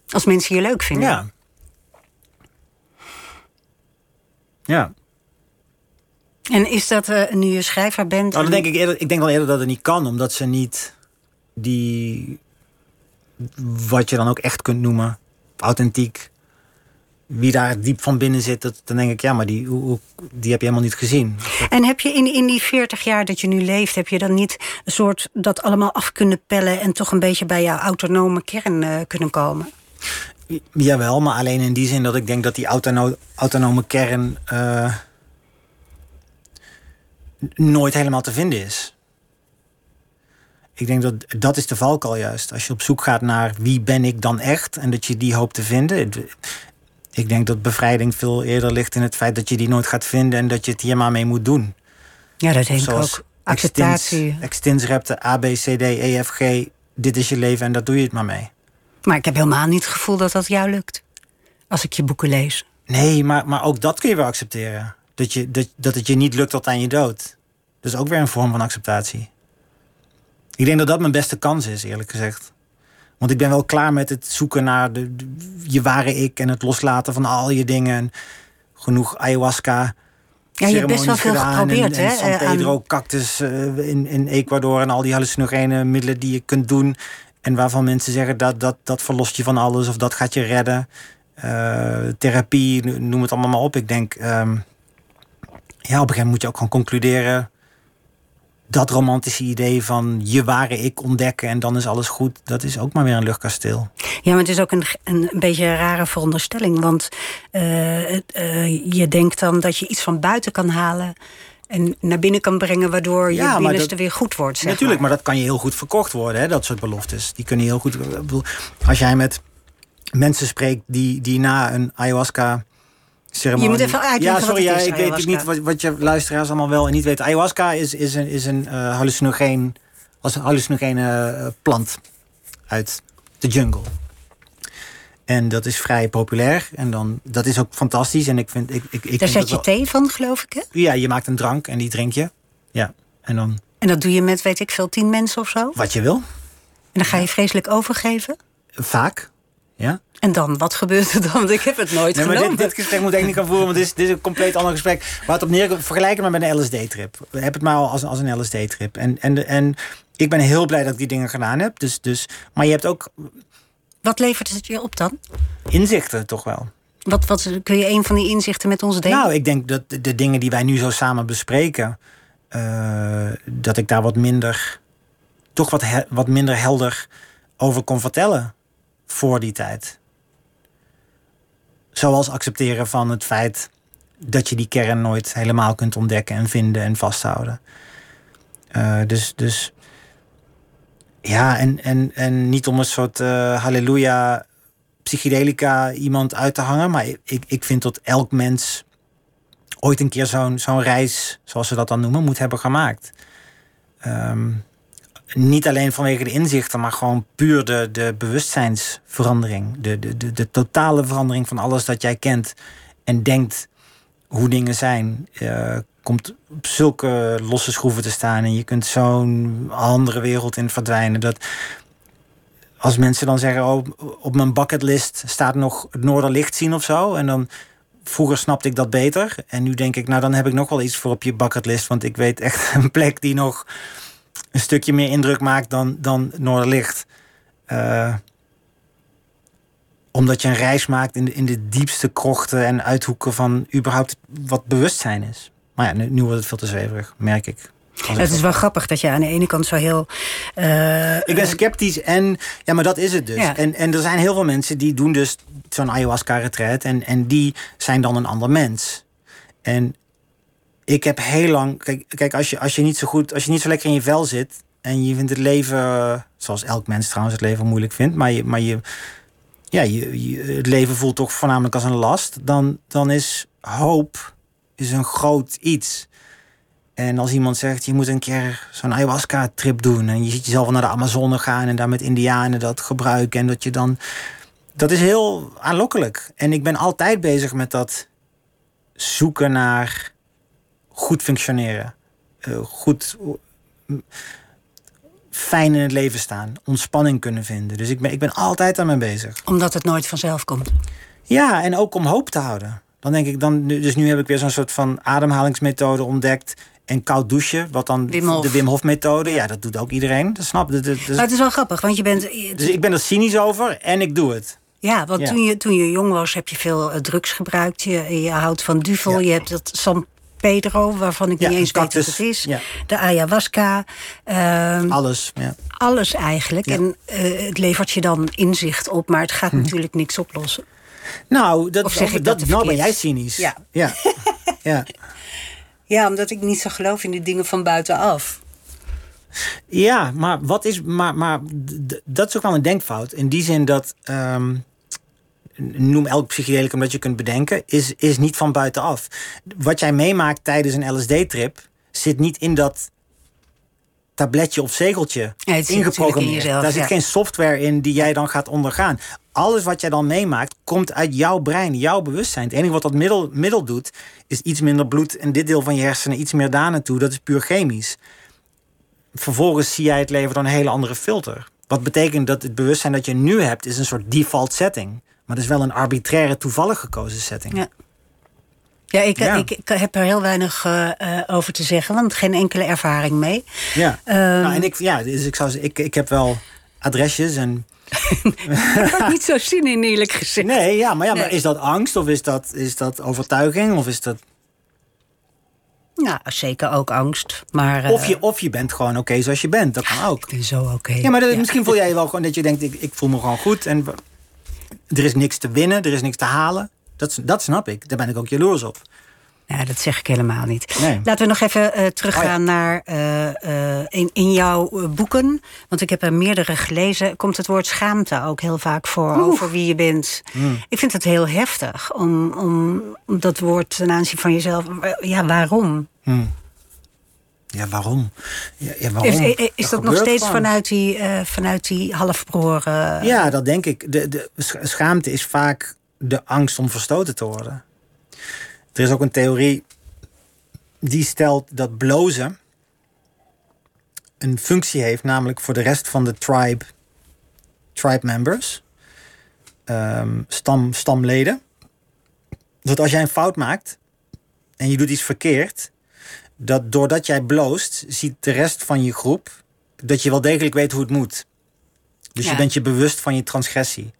Als mensen je leuk vinden. Ja. Ja. En is dat eh, nu je schrijver bent? Nou, dan en- denk ik, eerder, ik denk wel eerder dat het niet kan, omdat ze niet die. wat je dan ook echt kunt noemen, authentiek. Wie daar diep van binnen zit, dat, dan denk ik, ja, maar die, hoe, hoe- die heb je helemaal niet gezien. En heb je in, in die 40 jaar dat je nu leeft, heb je dan niet een soort dat allemaal af kunnen pellen en toch een beetje bij jouw autonome kern eh, kunnen komen? Jawel, maar alleen in die zin dat ik denk dat die autono- autonome kern eh, nooit helemaal te vinden is. Ik denk dat dat is de valkuil juist. Als je op zoek gaat naar wie ben ik dan echt en dat je die hoopt te vinden. Ik denk dat bevrijding veel eerder ligt in het feit dat je die nooit gaat vinden en dat je het hier maar mee moet doen. Ja, dat denk ik ook. Acceptatie. Extins repte A, B, C, D, E, F, G. Dit is je leven en daar doe je het maar mee. Maar ik heb helemaal niet het gevoel dat dat jou lukt. Als ik je boeken lees. Nee, maar, maar ook dat kun je wel accepteren. Dat, je, dat, dat het je niet lukt tot aan je dood. Dat is ook weer een vorm van acceptatie. Ik denk dat dat mijn beste kans is, eerlijk gezegd. Want ik ben wel klaar met het zoeken naar de, de- je ware ik... en het loslaten van al je dingen. En genoeg ayahuasca. Ja, je hebt best wel veel geprobeerd, hè, San eh, aan- Pedro, cactus eh, in, in Ecuador... en al die hallucinogene middelen die je kunt doen... en waarvan mensen zeggen dat dat, dat verlost je van alles... of dat gaat je redden. eh, therapie, noem het allemaal maar op. Ik denk, ehm, ja, op een gegeven moment moet je ook gewoon concluderen dat romantische idee van je ware ik ontdekken en dan is alles goed, dat is ook maar weer een luchtkasteel. Ja, maar het is ook een, een, beetje een rare veronderstelling. Want uh, uh, je denkt dan dat je iets van buiten kan halen en naar binnen kan brengen, waardoor je binnenste weer goed wordt. Zeg natuurlijk, maar. maar. dat kan je heel goed verkocht worden, hè, dat soort beloftes. Die kunnen je heel goed. Als jij met mensen spreekt die, die na een ayahuasca ceremonie. Je moet even uitleggen. Ja, sorry, ja, ik weet niet wat, wat je luisteraars allemaal wel en niet weten. Ayahuasca is, is een, is een uh, hallucinogeen, als een hallucinogene uh, plant uit de jungle. En dat is vrij populair. En dan, dat is ook fantastisch. En ik vind, ik, ik, ik Daar zet je thee van, geloof ik, hè? Ja, je maakt een drank en die drink je. Ja, en dan... En dat doe je met, weet ik veel, tien mensen of zo? Wat je wil. En dan ga je vreselijk overgeven? Vaak, ja. En dan, wat gebeurt er dan? Want (laughs) ik heb het nooit nee, genomen. Dit, dit, gesprek moet ik niet gaan voeren, want dit is, dit is een compleet ander gesprek. Waar het op neer vergelijken maar met een LSD-trip. Heb het maar als, als een LSD-trip. En, en, en ik ben heel blij dat ik die dingen gedaan heb. Dus, dus, maar je hebt ook... Wat levert het je op dan? Inzichten toch wel. Wat, wat kun je een van die inzichten met ons delen? Nou, ik denk dat de dingen die wij nu zo samen bespreken... Uh, dat ik daar wat minder... toch wat, wat minder helder over kon vertellen voor die tijd. Zoals accepteren van het feit dat je die kern nooit helemaal kunt ontdekken en vinden en vasthouden. Uh, dus, dus ja, en, en, en niet om een soort uh, halleluja psychedelica iemand uit te hangen, maar ik, ik vind dat elk mens ooit een keer zo'n zo'n reis, zoals ze dat dan noemen, moet hebben gemaakt. Um, niet alleen vanwege de inzichten, maar gewoon puur de, de bewustzijnsverandering. De, de, de, de totale verandering van alles dat jij kent en denkt hoe dingen zijn. Uh, komt op zulke losse schroeven te staan en je kunt zo'n andere wereld in verdwijnen. Dat als mensen dan zeggen: Oh, op mijn bucketlist staat nog het Noorderlicht zien of zo. En dan vroeger snapte ik dat beter. En nu denk ik, nou dan heb ik nog wel iets voor op je bucketlist. Want ik weet echt (laughs) een plek die nog een stukje meer indruk maakt dan, dan Noorderlicht. Uh, omdat je een reis maakt in de, in de diepste krochten en uithoeken van überhaupt wat bewustzijn is. Maar ja, nu, nu wordt het veel te zweverig, merk ik. het is wel grappig dat je aan de ene kant zo heel. Uh, ik ben sceptisch en ja, maar dat is het dus. Ja. En, en er zijn heel veel mensen die doen dus zo'n ayahuasca-retreat en, en die zijn dan een ander mens. En ik heb heel lang. Kijk, kijk als, je, als je niet zo goed, als je niet zo lekker in je vel zit. En je vindt het leven, zoals elk mens trouwens het leven moeilijk vindt. Maar je, maar je, ja, je, het leven voelt toch voornamelijk als een last. Dan, dan is hoop is een groot iets. En als iemand zegt, je moet een keer zo'n ayahuasca-trip doen. En je ziet jezelf naar de Amazone gaan en daar met indianen dat gebruiken. En dat je dan. Dat is heel aanlokkelijk. En ik ben altijd bezig met dat zoeken naar goed functioneren. Uh, goed fijn in het leven staan. Ontspanning kunnen vinden. Dus ik ben, ik ben altijd aan mee bezig. Omdat het nooit vanzelf komt. Ja, en ook om hoop te houden. Dan denk ik dan, dus nu heb ik weer zo'n soort van ademhalingsmethode ontdekt. En koud douchen, wat dan de Wim Hof methode. Ja, dat doet ook iedereen. Dat snap je. Maar het is wel grappig, want je bent. Dus ik ben er cynisch over en ik doe het. Ja, want Toen, je, toen je jong was, heb je veel eh, drugs gebruikt. Je, je houdt van duvel. Je hebt dat San Pedro, waarvan ik niet eens weet wat het is. De ayahuasca. Uh, alles, ja. Alles eigenlijk. En uh, het levert je dan inzicht op, maar het gaat hm. natuurlijk niks oplossen. Nou, dat, zeg ik dat, dat nou ben jij cynisch. Ja. Ja. (laughs) ja. ja, omdat ik niet zo geloof in die dingen van buitenaf. Ja, maar wat is. Maar, maar dat is ook wel een denkfout. In die zin dat. Um, noem elk psychedelicum dat je kunt bedenken, is, is niet van buitenaf. Wat jij meemaakt tijdens een LSD-trip zit niet in dat tabletje of zegeltje ja, ingeprogrammeerd. In Daar zit geen software in die jij dan gaat ondergaan. Alles wat jij dan meemaakt, komt uit jouw brein, jouw bewustzijn. Het enige wat dat middel, middel doet, is iets minder bloed in dit deel van je hersenen, iets meer daar naartoe. Dat is puur chemisch. Vervolgens zie jij het leven door een hele andere filter. Wat betekent dat het bewustzijn dat je nu hebt, is een soort default setting. Maar dat is wel een arbitraire, toevallig gekozen setting. Ja. Ja, ik, Ik, ik, heb er heel weinig uh, over te zeggen, want geen enkele ervaring mee. Ja, um, nou, en ik, ja dus ik, zou, ik, ik heb wel adresjes en (laughs) ik niet zo zin in, eerlijk gezegd. Nee, ja, maar, ja, maar is dat angst of is dat, is dat overtuiging? Of, is dat, Nou, zeker ook angst. Maar, eh, of, je, of je bent gewoon oké zoals je bent. Dat kan ook. ik ben zo oké. Ja, maar dat- misschien voel jij je wel gewoon dat je denkt, ik, ik voel me gewoon goed. En er is niks te winnen, er is niks te halen. Dat, dat snap ik. Daar ben ik ook jaloers op. Ja, dat zeg ik helemaal niet. Nee. Laten we nog even eh, teruggaan Oh naar eh, eh, in, in jouw boeken. Want ik heb er meerdere gelezen. Komt het woord schaamte ook heel vaak voor over wie je bent. Hmm. Ik vind het heel heftig om, om, om dat woord ten aanzien van jezelf. Ja, waarom? Ja, waarom? Ja, ja, waarom? Is, is, is dat nog steeds vanuit die, eh vanuit die halfbroren? Ja, dat denk ik. De, de scha- schaamte is vaak de angst om verstoten te worden. Er is ook een theorie die stelt dat blozen een functie heeft, namelijk voor de rest van de tribe, tribe members, ehm, stam, stamleden. Dat als jij een fout maakt en je doet iets verkeerd, dat doordat jij bloost, ziet de rest van je groep dat je wel degelijk weet hoe het moet. Dus Ja. je bent je bewust van je transgressie.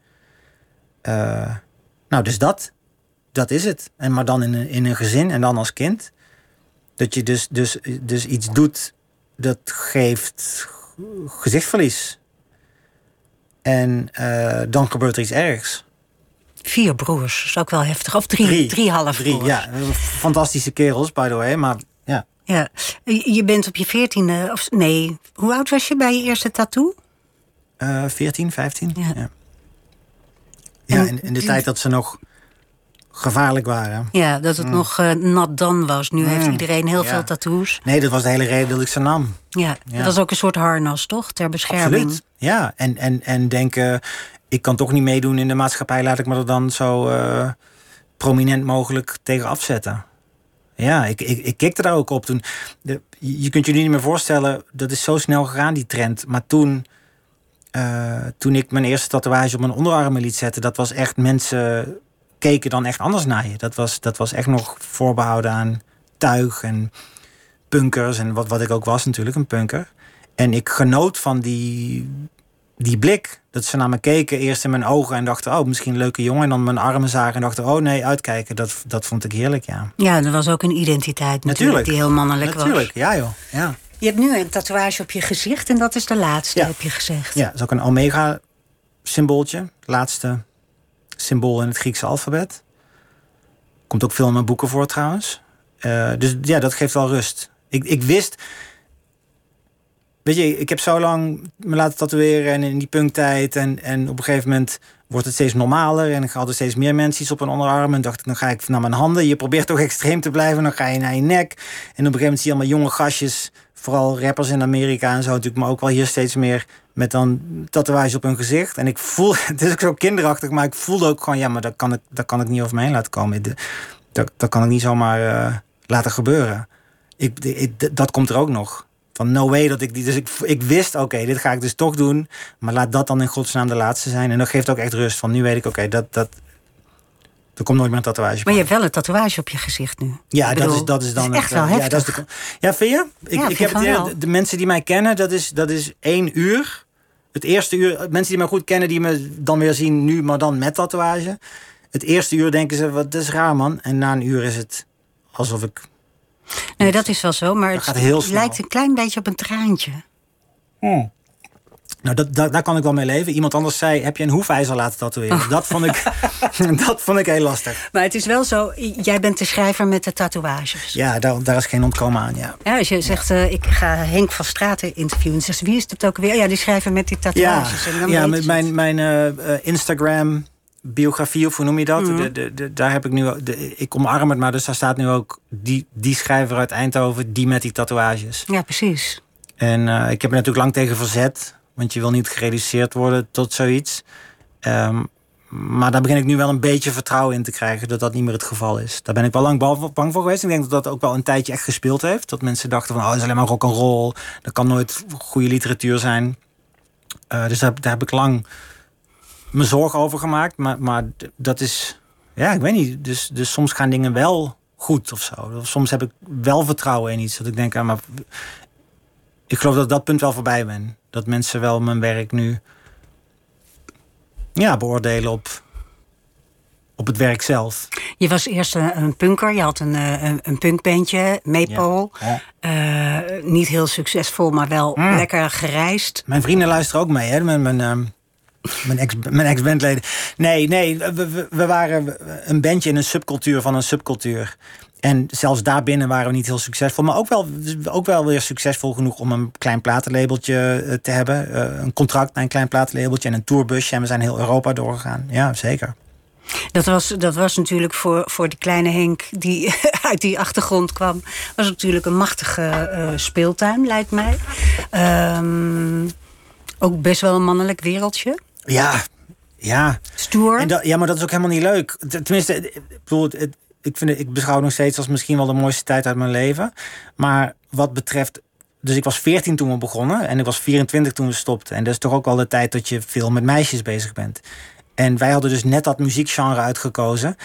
Eh, nou, dus dat. Dat is het. En maar dan in een, in een gezin en dan als kind. Dat je dus, dus, dus iets doet dat geeft gezichtsverlies. En eh, dan gebeurt er iets ergs. Vier broers, is ook wel heftig. Of drie, drie, halfbroers. Drie, ja. Fantastische kerels, by the way. Maar ja, Ja. Je bent op je veertiende, of nee, hoe oud was je bij je eerste tattoo? eh 14, 15. Ja. Ja, ja. En in, in de tijd dat ze nog gevaarlijk waren. Ja, dat het nog eh, nat dan was. Nu heeft Mm. iedereen heel Ja. veel tattoos. Nee, dat was de hele reden dat ik ze nam. Ja, Ja. dat was ook een soort harnas, toch? Ter bescherming. Absoluut. Ja, en, en, en denken, ik kan toch niet meedoen in de maatschappij, laat ik me er dan zo eh, prominent mogelijk tegen afzetten. Ja, ik, ik, ik kikte daar ook op toen. De, je kunt je nu niet meer voorstellen, dat is zo snel gegaan, die trend. Maar toen, eh, toen ik mijn eerste tatoeage op mijn onderarmen liet zetten, dat was echt mensen keken dan echt anders naar je. Dat was, dat was echt nog voorbehouden aan tuig en punkers en wat, wat ik ook was natuurlijk, een punker. En ik genoot van die, die blik. Dat ze naar me keken, eerst in mijn ogen en dachten, oh, misschien een leuke jongen. En dan mijn armen zagen en dachten, oh nee, uitkijken. Dat, dat vond ik heerlijk, ja. Ja, er was ook een identiteit natuurlijk, Natuurlijk. die heel mannelijk Natuurlijk, was. ja joh. Ja. Je hebt nu een tatoeage op je gezicht en dat is de laatste, Ja. heb je gezegd. ja, dat is ook een omega-symbooltje. Het laatste symbool in het Griekse alfabet. Komt ook veel in mijn boeken voor trouwens. Eh, dus ja, dat geeft wel rust. Ik, ik wist... Weet je, ik heb zo lang me laten tatoeëren en in die punktijd. En, en op een gegeven moment wordt het steeds normaler. En ik had er steeds meer mensen iets op een onderarm. En dacht ik, dan ga ik naar mijn handen. Je probeert toch extreem te blijven. Dan ga je naar je nek. En op een gegeven moment zie je allemaal jonge gastjes. Vooral rappers in Amerika en zo natuurlijk. Maar ook wel hier steeds meer met dan tatoeages op hun gezicht. En ik voel, (laughs) het is ook zo kinderachtig. Maar ik voelde ook gewoon, ja, maar dat kan ik, dat kan ik niet over me heen laten komen. Dat, dat kan ik niet zomaar eh, laten gebeuren. Ik- dat komt er ook nog. Van no way dat ik die. Dus ik, ik wist, oké, dit ga ik dus toch doen. Maar laat dat dan in godsnaam de laatste zijn. En dat geeft ook echt rust. Van nu weet ik, oké, dat, dat. Er komt nooit meer een tatoeage. Maar je hebt wel een tatoeage op je gezicht nu. Ja, dat, is, dat is dan. echt wel eh, ja, heftig. dat is de, ja, vind je? Ik, Ja, ik heb het wel. de mensen die mij kennen, dat is, dat is één uur. Het eerste uur, mensen die mij goed kennen, die me dan weer zien nu, maar dan met tatoeage. Het eerste uur denken ze, wat dat is raar man. En na een uur is het alsof ik. Nee, dat is wel zo, maar het lijkt een klein beetje op een traantje. Nou, dat, dat, daar kan ik wel mee leven. Iemand anders zei, heb je een hoefijzer laten tatoeëren? Dat, vond ik, (laughs) (laughs) dat vond ik heel lastig. Maar het is wel zo, jij bent de schrijver met de tatoeages. Ja, daar, daar is geen ontkomen aan, ja. Ja, als je zegt, eh, ik ga Henk van Straten interviewen... en zegt, wie is dat ook weer? Ja, die schrijver met die Ja, tatoeages. En dan ja weet met mijn, het. mijn eh, eh, Instagram biografie, of hoe noem je dat? Mhm. de, de, de, daar heb ik nu, de, ik omarm het, maar dus daar staat nu ook die, die schrijver uit Eindhoven, die met die tatoeages. Ja, precies. En ik heb er natuurlijk lang tegen verzet, want je wil niet gereduceerd worden tot zoiets. Ehm, maar daar begin ik nu wel een beetje vertrouwen in te krijgen dat dat niet meer het geval is. Daar ben ik wel lang bang voor geweest. Ik denk dat dat ook wel een tijdje echt gespeeld heeft. Dat mensen dachten van, oh, het is alleen maar rock and roll. Dat kan nooit goede literatuur zijn. Eh, dus daar, heb ik lang me zorgen over gemaakt. Maar, maar dat is, ja, ik weet niet. Dus, dus soms gaan dingen wel goed of zo. Soms heb ik wel vertrouwen in iets. Dat ik denk, ah, maar ik geloof dat dat punt wel voorbij ben. Dat mensen wel mijn werk nu ja, beoordelen op, op het werk zelf. Je was eerst een, een punker, je had een, eh, een, een punkbandje. Ja, Eh, niet heel succesvol, maar wel Mm. lekker gereisd. Mijn vrienden luisteren ook mee, hè? Mijn, mijn, ehm, mijn ex- mijn ex-bandleden. nee, nee, we, we waren een bandje in een subcultuur van een subcultuur. En zelfs daarbinnen waren we niet heel succesvol. Maar ook wel, ook wel weer succesvol genoeg om een klein platenlabeltje eh, te hebben. Eh, een contract bij een klein platenlabeltje en een tourbusje. En we zijn heel Europa doorgegaan. Ja, zeker. Dat was, dat was natuurlijk voor, voor de kleine Henk die (laughs) uit die achtergrond kwam... was natuurlijk een machtige eh, speeltuin, lijkt mij. Ehm, ook best wel een mannelijk wereldje. Ja, ja. Stoer. En dat, ja, maar dat is ook helemaal niet leuk. Tenminste, ik bedoel, het- ik, vind het, ik beschouw het nog steeds als misschien wel de mooiste tijd uit mijn leven. Maar wat betreft. Dus ik was 14 toen we begonnen en ik was 24 toen we stopten. En dat is toch ook wel de tijd dat je veel met meisjes bezig bent. En wij hadden dus net dat muziekgenre uitgekozen.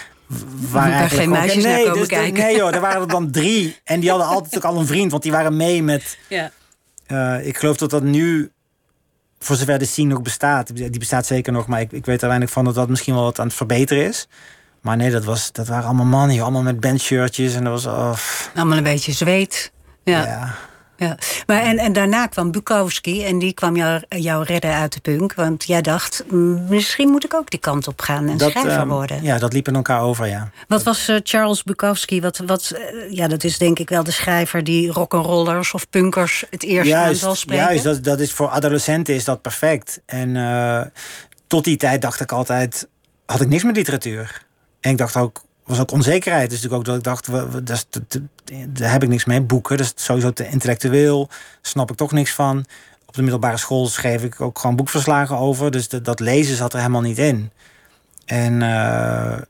Waar Waar geen meisjes naar komen dus de- kijken. nee joh, er waren er (laughs) dan drie. En die hadden altijd ook al een vriend, want die waren mee met ja. eh, ik geloof dat dat nu, voor zover de scene nog bestaat, die bestaat zeker nog, maar ik, ik weet er weinig van dat dat misschien wel wat aan het verbeteren is. Maar nee, dat, was, dat waren allemaal mannen, allemaal met bandshirtjes en dat was. Oh, pff, Allemaal een beetje zweet. Ja. ja. Ja. Maar en, en daarna kwam Bukowski en die kwam jou, jou redden uit de punk. Want jij dacht, mm, misschien moet ik ook die kant op gaan en Dat, schrijver ehm, worden. ja, dat liep in elkaar over, ja. Wat was eh, Charles Bukowski? Wat, wat, eh, ja, dat is denk ik wel de schrijver die rock'n'rollers of punkers het eerst aan zal spreken. juist dat, dat is voor adolescenten is dat perfect. En eh, tot die tijd dacht ik altijd, had ik niks met literatuur. En ik dacht ook, was ook onzekerheid. Dus natuurlijk ook dat ik dacht, we- dat daar heb ik niks mee. Boeken, dat is sowieso te intellectueel. Snap ik toch niks van. Op de middelbare school schreef ik ook gewoon boekverslagen over. Dus dat, lezen zat er helemaal niet in. En eh,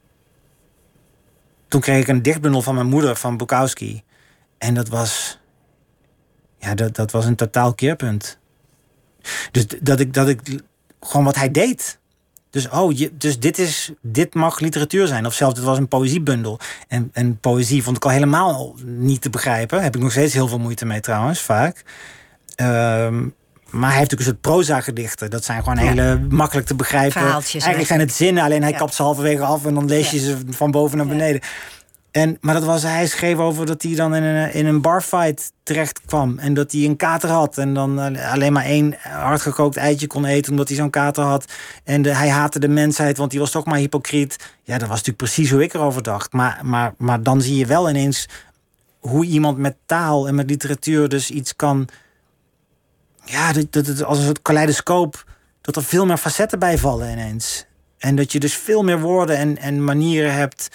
toen kreeg ik een dichtbundel van mijn moeder, van Bukowski. En dat was ja, dat, dat was een totaal keerpunt. Dus dat ik, dat ik gewoon wat hij deed. Dus, oh, je, dus dit, is, dit mag literatuur zijn. Of zelfs, het was een poëziebundel. En, en poëzie vond ik al helemaal niet te begrijpen. Heb ik nog steeds heel veel moeite mee trouwens, vaak. Ehm, maar hij heeft ook een soort proza-gedichten. Dat zijn gewoon Ja. hele makkelijk te begrijpen. Verhaaltjes, Eigenlijk zijn het zinnen, alleen hij Ja. kapt ze halverwege af... en dan lees je ze van boven naar Ja. beneden. En, maar dat was, hij schreef over dat hij dan in een, in een barfight terecht kwam. En dat hij een kater had. En dan eh, alleen maar één hardgekookt eitje kon eten omdat hij zo'n kater had. En hij haatte de mensheid, want die was toch maar hypocriet. Ja, dat was natuurlijk precies hoe ik erover dacht. Maar, maar, maar dan zie je wel ineens hoe iemand met taal en met literatuur dus iets kan... Ja, dat, dat het als een soort kaleidoscoop... dat er veel meer facetten bij vallen ineens. En dat je dus veel meer woorden en, en manieren hebt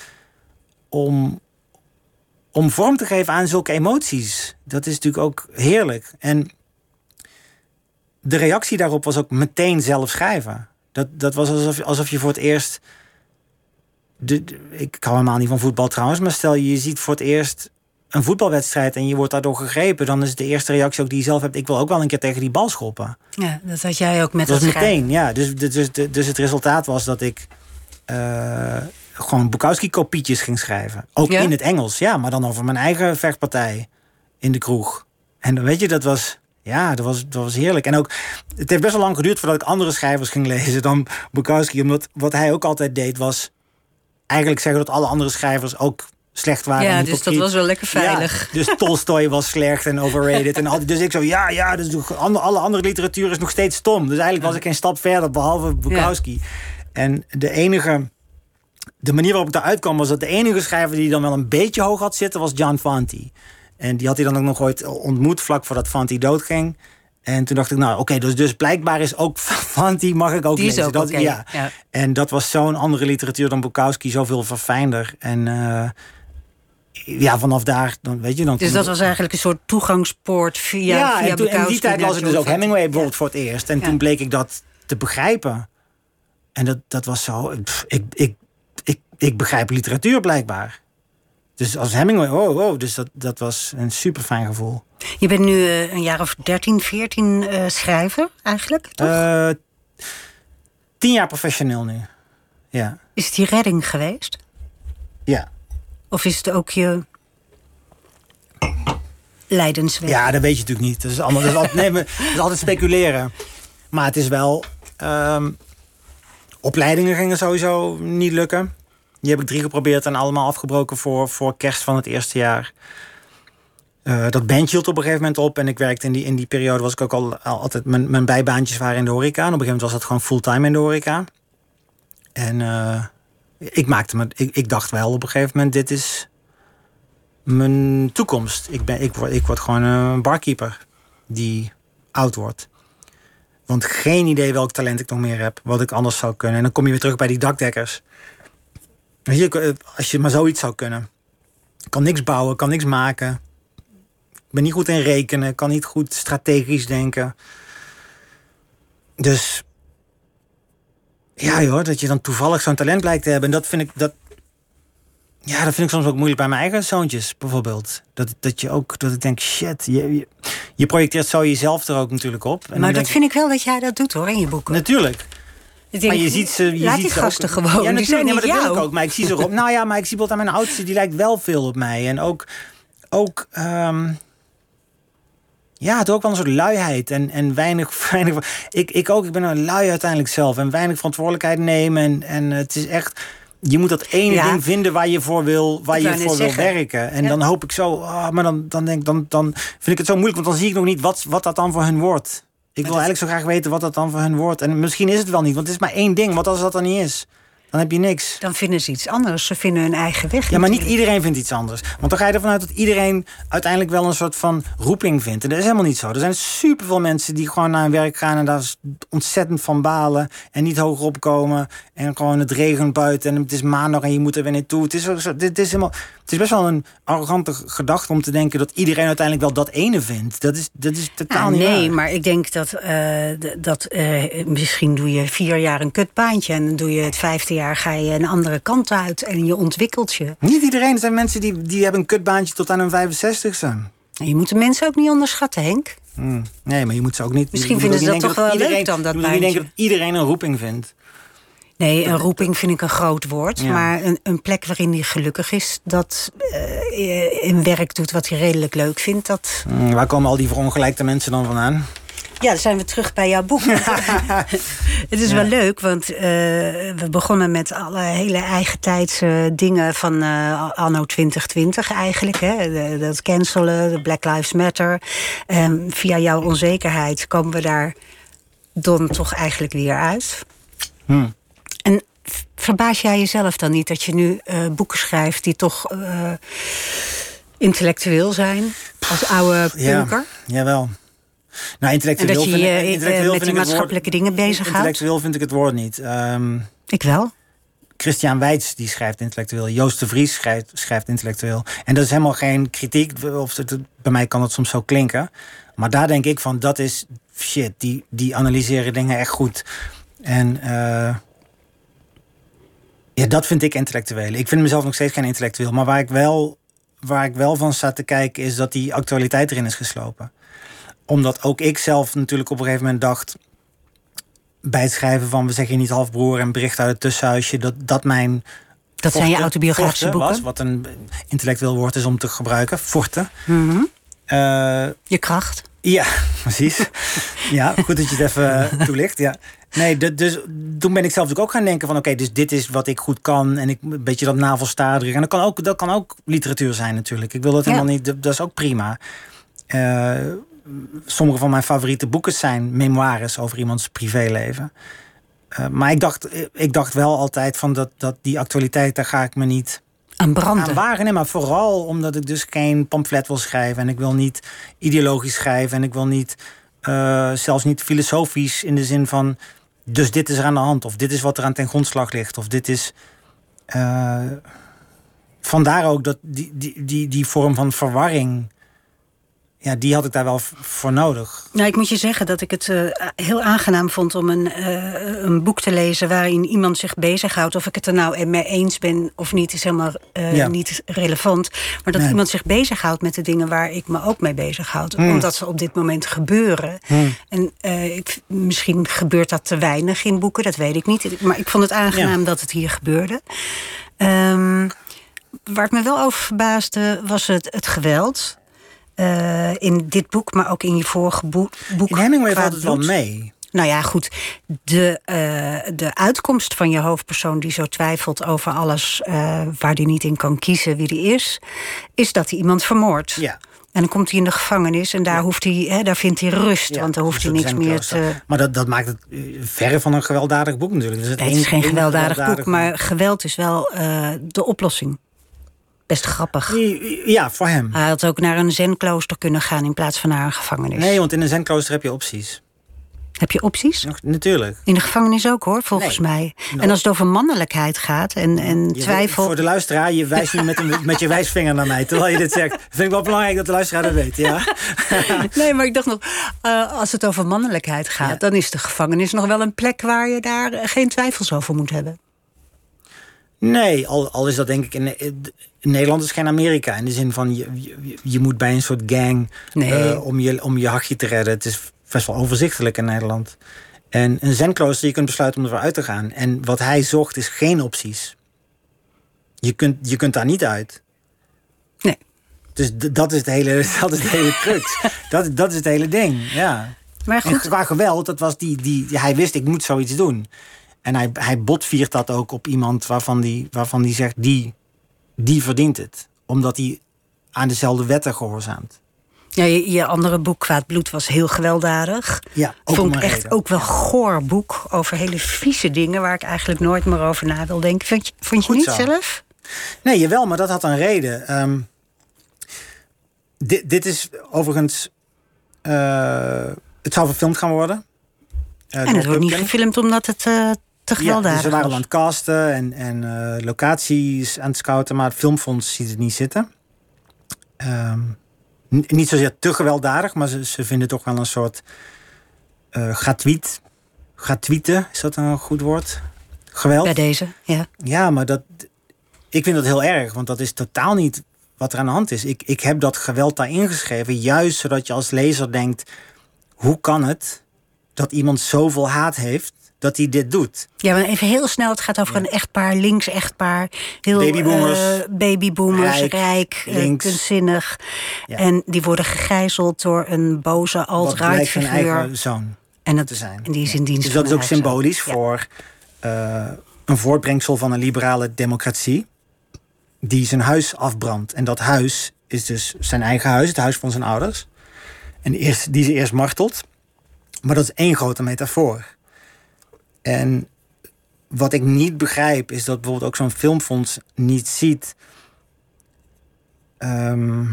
om, om vorm te geven aan zulke emoties. Dat is natuurlijk ook heerlijk. En de reactie daarop was ook meteen zelf schrijven. Dat, dat was alsof, alsof je voor het eerst. De, de- ik hou helemaal niet van voetbal trouwens, maar stel je ziet voor het eerst een voetbalwedstrijd en je wordt daardoor gegrepen, dan is de eerste reactie ook die je zelf hebt: ik wil ook wel een keer tegen die bal schoppen. Ja, dat had jij ook met Dat meteen, ja. Dus, dus, dus, dus het resultaat was dat ik eh, gewoon Bukowski-kopietjes ging schrijven. Ook Ja? in het Engels, ja, maar dan over mijn eigen vechtpartij in de kroeg. En dan weet je, dat was, ja, dat was, dat was heerlijk. En ook, het heeft best wel lang geduurd voordat ik andere schrijvers ging (laughs) lezen dan Bukowski. Omdat wat hij ook altijd deed was eigenlijk zeggen dat alle andere schrijvers ook slecht waren. Ja, dus dat was wel lekker veilig. Ja, dus (laughs) Tolstoy was slecht en overrated. En al, dus ik zo, ja, ja, dus alle andere literatuur is nog steeds stom. Dus eigenlijk was ik geen stap verder, behalve Bukowski. En de enige, de manier waarop ik daaruit kwam, was dat de enige schrijver die dan wel een beetje hoog had zitten, was John Fanti. En die had hij dan ook nog ooit ontmoet, vlak voordat Fanti doodging. En toen dacht ik, nou oké, dus, dus blijkbaar is ook (laughs) Fanti, mag ik ook Die lezen. ook dat, ja. ja. En dat was zo'n andere literatuur dan Bukowski, zoveel verfijnder. En eh, ja, vanaf daar, dan weet je dan. Dus dat was eigenlijk een soort toegangspoort via, ja, via en, toen, en die tijd was het dus ook Hemingway bijvoorbeeld voor het eerst. En Ja. toen bleek ik dat te begrijpen. En dat, dat was zo. pff, ik, ik, ik, begrijp literatuur blijkbaar. Dus als Hemingway, oh, oh dus dat, dat was een super fijn gevoel. Je bent nu eh, een jaar of 13, 14 eh, schrijver eigenlijk, toch? Eh, tien jaar professioneel nu. Ja. Is het die redding geweest? Ja. Of is het ook je lijdensweg? Ja, dat weet je natuurlijk niet. Dat is, allemaal, dat is, altijd, nee, dat is altijd speculeren. Maar het is wel... ehm, Opleidingen gingen sowieso niet lukken. Die heb ik drie geprobeerd en allemaal afgebroken voor, voor kerst van het eerste jaar. Uh, dat bandje hield op een gegeven moment op. En ik werkte in die, in die periode, was ik ook al, altijd. Mijn, mijn bijbaantjes waren in de horeca. En op een gegeven moment was dat gewoon fulltime in de horeca. En uh, ik maakte me. Ik, ik dacht wel op een gegeven moment: dit is mijn toekomst. Ik, ben, ik, word, ik word gewoon een barkeeper die oud wordt. Want geen idee welk talent ik nog meer heb, wat ik anders zou kunnen. En dan kom je weer terug bij die dakdekkers. Hier, als je maar zoiets zou kunnen. Ik kan niks bouwen, kan niks maken. Ik ben niet goed in rekenen, kan niet goed strategisch denken. Dus ja joh, dat je dan toevallig zo'n talent blijkt te hebben. En dat vind ik, dat, ja, dat vind ik soms ook moeilijk bij mijn eigen zoontjes, bijvoorbeeld. Dat, dat je ook, dat ik denk, shit, je, je, projecteert zo jezelf er ook natuurlijk op. En maar dat vind ik wel dat jij dat doet hoor, in je boeken. Natuurlijk. Denk, maar je ziet ze. Je laat ziet die gasten ook, gewoon. Ja, natuurlijk. Nee, maar dat wil ik ook. Maar ik zie ze erop. nou ja, maar ik zie bijvoorbeeld aan mijn oudste, die lijkt wel veel op mij. En ook. ook um, ja, het ook wel een soort luiheid en, en weinig, (laughs) weinig. Ik, ik ook, ik ben een lui uiteindelijk zelf. En weinig verantwoordelijkheid nemen. En, en het is echt je moet dat ene ding vinden waar je voor wil, waar je voor wil werken. En dan hoop ik zo, oh, maar dan, dan, denk, dan, dan vind ik het zo moeilijk, want dan zie ik nog niet wat, wat dat dan voor hun wordt. Ik wil eigenlijk zo graag weten wat dat dan voor hun wordt. En misschien is het wel niet, want het is maar één ding. Wat als dat dan niet is? Dan heb je niks. Dan vinden ze iets anders. Ze vinden hun eigen weg. Ja, maar niet iedereen vindt iets anders. Want dan ga je ervan uit dat iedereen uiteindelijk wel een soort van roeping vindt. En dat is helemaal niet zo. Er zijn superveel mensen die gewoon naar hun werk gaan en daar ontzettend van balen. En niet hoger opkomen. En gewoon het regent buiten en het is maandag en je moet er weer naartoe. Het is, dit is helemaal, het is best wel een arrogante gedachte om te denken dat iedereen uiteindelijk wel dat ene vindt. Dat is, dat is totaal niet Nee, maar ik denk dat, uh, dat uh, misschien doe je vier jaar een kutbaantje en dan doe je het vijfde jaar jaar ga je een andere kant uit en je ontwikkelt je. Niet iedereen. Er zijn mensen die, die hebben een kutbaantje tot aan hun 65ste. Je moet de mensen ook niet onderschatten, Henk. Hmm. Nee, maar je moet ze ook niet... Misschien vinden ze dat toch wel leuk dan, dat baantje. Ik denk dat iedereen een roeping vindt. Nee, een roeping vind ik een groot woord. Maar een, een, plek waarin hij gelukkig is, dat uh, in werk doet wat hij redelijk leuk vindt. Dat... Hmm, waar komen al die verongelijkte mensen dan vandaan? Ja, dan zijn we terug bij jouw boek. (laughs) het is wel leuk, want uh, we begonnen met alle hele eigentijdse dingen van uh, anno 2020 eigenlijk. Hè? dat cancelen, de Black Lives Matter. Um, via jouw onzekerheid komen we daar dan toch eigenlijk weer uit. Hmm. En verbaas jij jezelf dan niet dat je nu uh, boeken schrijft die toch intellectueel zijn? Als oude punker? Ja, jawel. Nou, intellectueel en dat je je vind, intellectueel met die maatschappelijke dingen bezig gaat? Intellectueel vind ik het woord niet. Um, ik wel. Christian Weitz die schrijft intellectueel. Joost de Vries schrijft, schrijft intellectueel. En dat is helemaal geen kritiek. Of het, bij mij kan het soms zo klinken. Maar daar denk ik van, dat is shit. Die, die analyseren dingen echt goed. En uh, ja, dat vind ik intellectueel. Ik vind mezelf nog steeds geen intellectueel. Maar waar ik wel, waar ik wel van sta te kijken... is dat die actualiteit erin is geslopen omdat ook ik zelf natuurlijk op een gegeven moment dacht bij het schrijven van we zeggen niet halfbroer en bericht uit het tussenhuisje dat dat mijn dat zijn je autobiografische boeken was, wat een intellectueel woord is om te gebruiken, forte. Mm -hmm. je kracht. Ja, (laughs) precies. ja, goed dat je het even (laughs) toelicht. Ja. Nee, dus toen ben ik zelf ook gaan denken van... oké, dus dit is wat ik goed kan en ik een beetje dat navelstaderen. En dat kan ook, dat kan ook literatuur zijn natuurlijk. Ik wil dat helemaal niet, dat is ook prima. Uh, sommige van mijn favoriete boeken zijn memoires over iemands privéleven. Uh, maar ik dacht, ik dacht wel altijd van dat, dat die actualiteit, daar ga ik me niet aan branden. Aan wagen. Nee, maar vooral omdat ik dus geen pamflet wil schrijven. En ik wil niet ideologisch schrijven. En ik wil niet, uh, zelfs niet filosofisch in de zin van... dus dit is er aan de hand. Of dit is wat er aan ten grondslag ligt. Of dit is... Uh, vandaar ook dat die, die, die, die vorm van verwarring ja, die had ik daar wel voor nodig. Nou, ik moet je zeggen dat ik het uh, heel aangenaam vond om een, uh, een boek te lezen waarin iemand zich bezighoudt. Of ik het er nou mee eens ben of niet, is helemaal uh, ja. niet relevant. Maar dat nee. iemand zich bezighoudt met de dingen waar ik me ook mee bezighoud. Mm. Omdat ze op dit moment gebeuren. Mm. En ik, misschien gebeurt dat te weinig in boeken, dat weet ik niet. Maar ik vond het aangenaam ja. dat het hier gebeurde. Um, waar ik me wel over verbaasde was het, het geweld. Uh, in dit boek, maar ook in je vorige boek. in Hemingway valt het wel mee. Nou ja, goed. De, uh, de uitkomst van je hoofdpersoon die zo twijfelt over alles uh, waar hij niet in kan kiezen wie hij is, is dat hij iemand vermoordt. Ja. En dan komt hij in de gevangenis en daar, hoeft hij, hè, daar vindt hij rust. Ja, want dan hoeft een hij niks meer te. Maar dat, dat maakt het eh, verre van een gewelddadig boek natuurlijk. Dus Nee, het is geen gewelddadig boek, maar geweld is wel eh, de oplossing. Best grappig. Ja, voor hem. Hij had ook naar een zenklooster kunnen gaan in plaats van naar een gevangenis. Nee, want in een zenklooster heb je opties. Heb je opties? Nog- Natuurlijk. In de gevangenis ook hoor, volgens Nee. mij. En als het over mannelijkheid gaat en, en Je- twijfel. Voor de luisteraar, je wijst nu met, een, (laughs) met je wijsvinger naar mij terwijl je dit zegt. Vind ik wel belangrijk dat de luisteraar dat weet, ja? (laughs) Nee, maar ik dacht nog, eh, als het over mannelijkheid gaat, Ja. dan is de gevangenis nog wel een plek waar je daar geen twijfels over moet hebben. Nee, al, al is dat denk ik... In, in Nederland is geen Amerika. In de zin van, je, je, je moet bij een soort gang Nee. eh, om, je, om je hachje te redden. Het is best wel overzichtelijk in Nederland. En een zenklooster, je kunt besluiten om ervoor uit te gaan. En wat hij zocht is geen opties. Je kunt, je kunt daar niet uit. Nee. Dus dat is het hele, (laughs) dat is het hele crux. dat, dat is het hele ding, ja. Maar En goed, qua geweld, dat was die, die- hij wist, ik moet zoiets doen. En hij, hij botviert dat ook op iemand waarvan die, waarvan die zegt, die, die verdient het. Omdat hij aan dezelfde wetten gehoorzaamt. ja, je, je andere boek, Kwaad Bloed, was heel gewelddadig. Ja, ook Vond ik echt reden. ook wel goor boek over hele vieze dingen waar ik eigenlijk nooit meer over na wil denken. Vond je, vond je Goed niet zo. zelf? Nee, jawel, maar dat had een reden. Ehm, dit, dit is overigens... eh, het zou verfilmd gaan worden. Eh, en het wordt niet gefilmd omdat het eh, te Ja, dus ze waren aan het casten en, en eh, locaties aan het scouten, maar het filmfonds ziet het niet zitten. Ehm, niet zozeer te gewelddadig, maar ze, ze vinden toch wel een soort eh gratuit. Gratuite, is dat een goed woord? Geweld? Bij deze, ja. Ja, maar dat, ik vind dat heel erg, want dat is totaal niet wat er aan de hand is. Ik, ik heb dat geweld daarin geschreven, juist zodat je als lezer denkt: hoe kan het dat iemand zoveel haat heeft dat hij dit doet? Ja, maar even heel snel. Het gaat over een echtpaar, links echtpaar. Heel, Babyboomers. eh, babyboomers, Rijk, rijk, eh, kunstzinnig. Ja. En die worden gegijzeld door een boze alt-right zijn figuur. eigen zoon En, dat, te zijn. en die is in dienst Dus dat is ook zoon. symbolisch voor eh, een voortbrengsel van een liberale democratie. Die zijn huis afbrandt. En dat huis is dus zijn eigen huis, het huis van zijn ouders. En eerst, die ze eerst martelt. Maar dat is één grote metafoor. En wat ik niet begrijp, is dat bijvoorbeeld ook zo'n filmfonds niet ziet. ehm,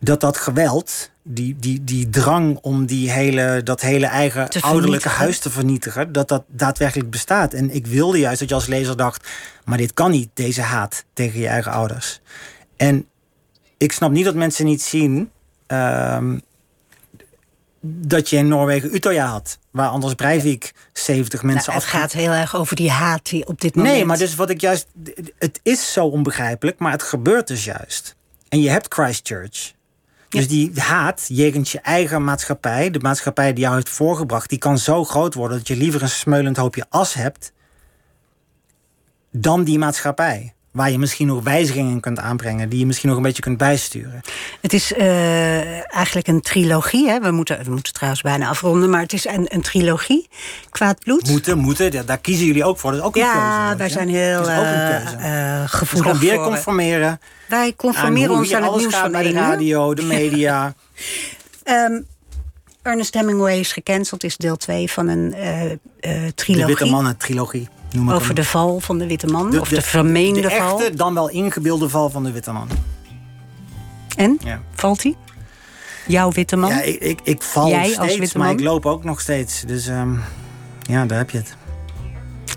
dat dat geweld, die, die, die drang om die hele, dat hele eigen ouderlijke huis te vernietigen, dat dat daadwerkelijk bestaat. En ik wilde juist dat je als lezer dacht, maar dit kan niet, deze haat tegen je eigen ouders. En ik snap niet dat mensen niet zien ehm, dat je in Noorwegen Utøya had, waar Anders Breivik 70 mensen Nou, het afging. gaat heel erg over die haat die op dit moment... Nee, maar dus wat ik juist. Het is zo onbegrijpelijk, maar het gebeurt dus juist. En je hebt Christchurch. Dus Ja. die haat jegens je eigen maatschappij, de maatschappij die jou heeft voorgebracht, die kan zo groot worden dat je liever een smeulend hoopje as hebt dan die maatschappij. Waar je misschien nog wijzigingen in kunt aanbrengen, die je misschien nog een beetje kunt bijsturen. Het is eh, eigenlijk een trilogie. Hè? We, moeten, we moeten trouwens bijna afronden, maar het is een, een trilogie. Kwaad bloed. Moeten, moeten, daar- daar kiezen jullie ook voor. Dat is ook een keuze. ja, weet wij je. zijn heel keuze. eh, Dus gevoelig gewoon weer voor- conformeren. Wij conformeren ons aan het nieuws gaat van bij de radio, de media. (laughs) Ehm, Ernest Hemingway is gecanceld, is deel 2 van een eh, De trilogie. Witte Mannen trilogie. Noem over de val van de Witte Man, of de, vermeende de val. echte, dan wel ingebeelde val van de Witte Man. En? Ja. Valt hij? Jouw Witte Man? Ja, ik, ik, ik val Jij als steeds, witte maar man? ik loop ook nog steeds. Dus ehm, ja, daar heb je het.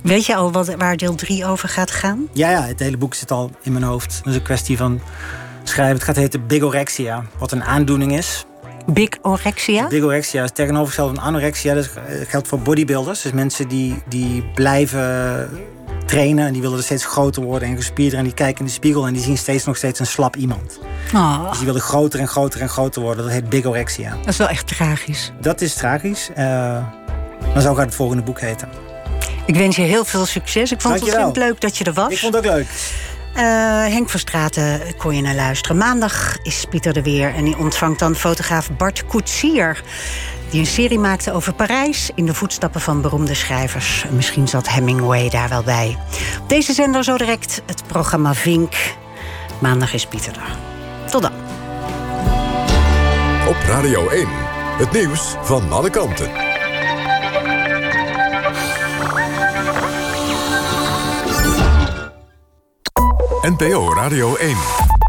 Weet je al wat, waar deel 3 over gaat gaan? Ja, ja, het hele boek zit al in mijn hoofd. Is een kwestie van schrijven. Het gaat heten Bigorexia, wat een aandoening is. Big Orexia? Bigorexia is tegenovergesteld aan anorexia. Dat geldt voor bodybuilders. Dus mensen die, die blijven trainen en die willen er steeds groter worden en gespierder. En die kijken in de spiegel en die zien steeds nog steeds een slap iemand. Oh, Dus die willen groter en groter en groter worden. Dat heet bigorexia. dat is wel echt tragisch. Dat is tragisch. Eh, maar zo gaat het volgende boek heten. Ik wens je heel veel succes. Ik vond het ontzettend leuk dat je er was. Ik vond het ook leuk. Uh, Henk van Straten kon je naar luisteren. Maandag is Pieter er weer en die ontvangt dan fotograaf Bart Koetsier. Die een serie maakte over Parijs in de voetstappen van beroemde schrijvers. Misschien zat Hemingway daar wel bij. Op deze zender zo direct het programma Vink. Maandag is Pieter er. Tot dan. Op Radio 1, het nieuws van alle kanten. NPO Radio 1.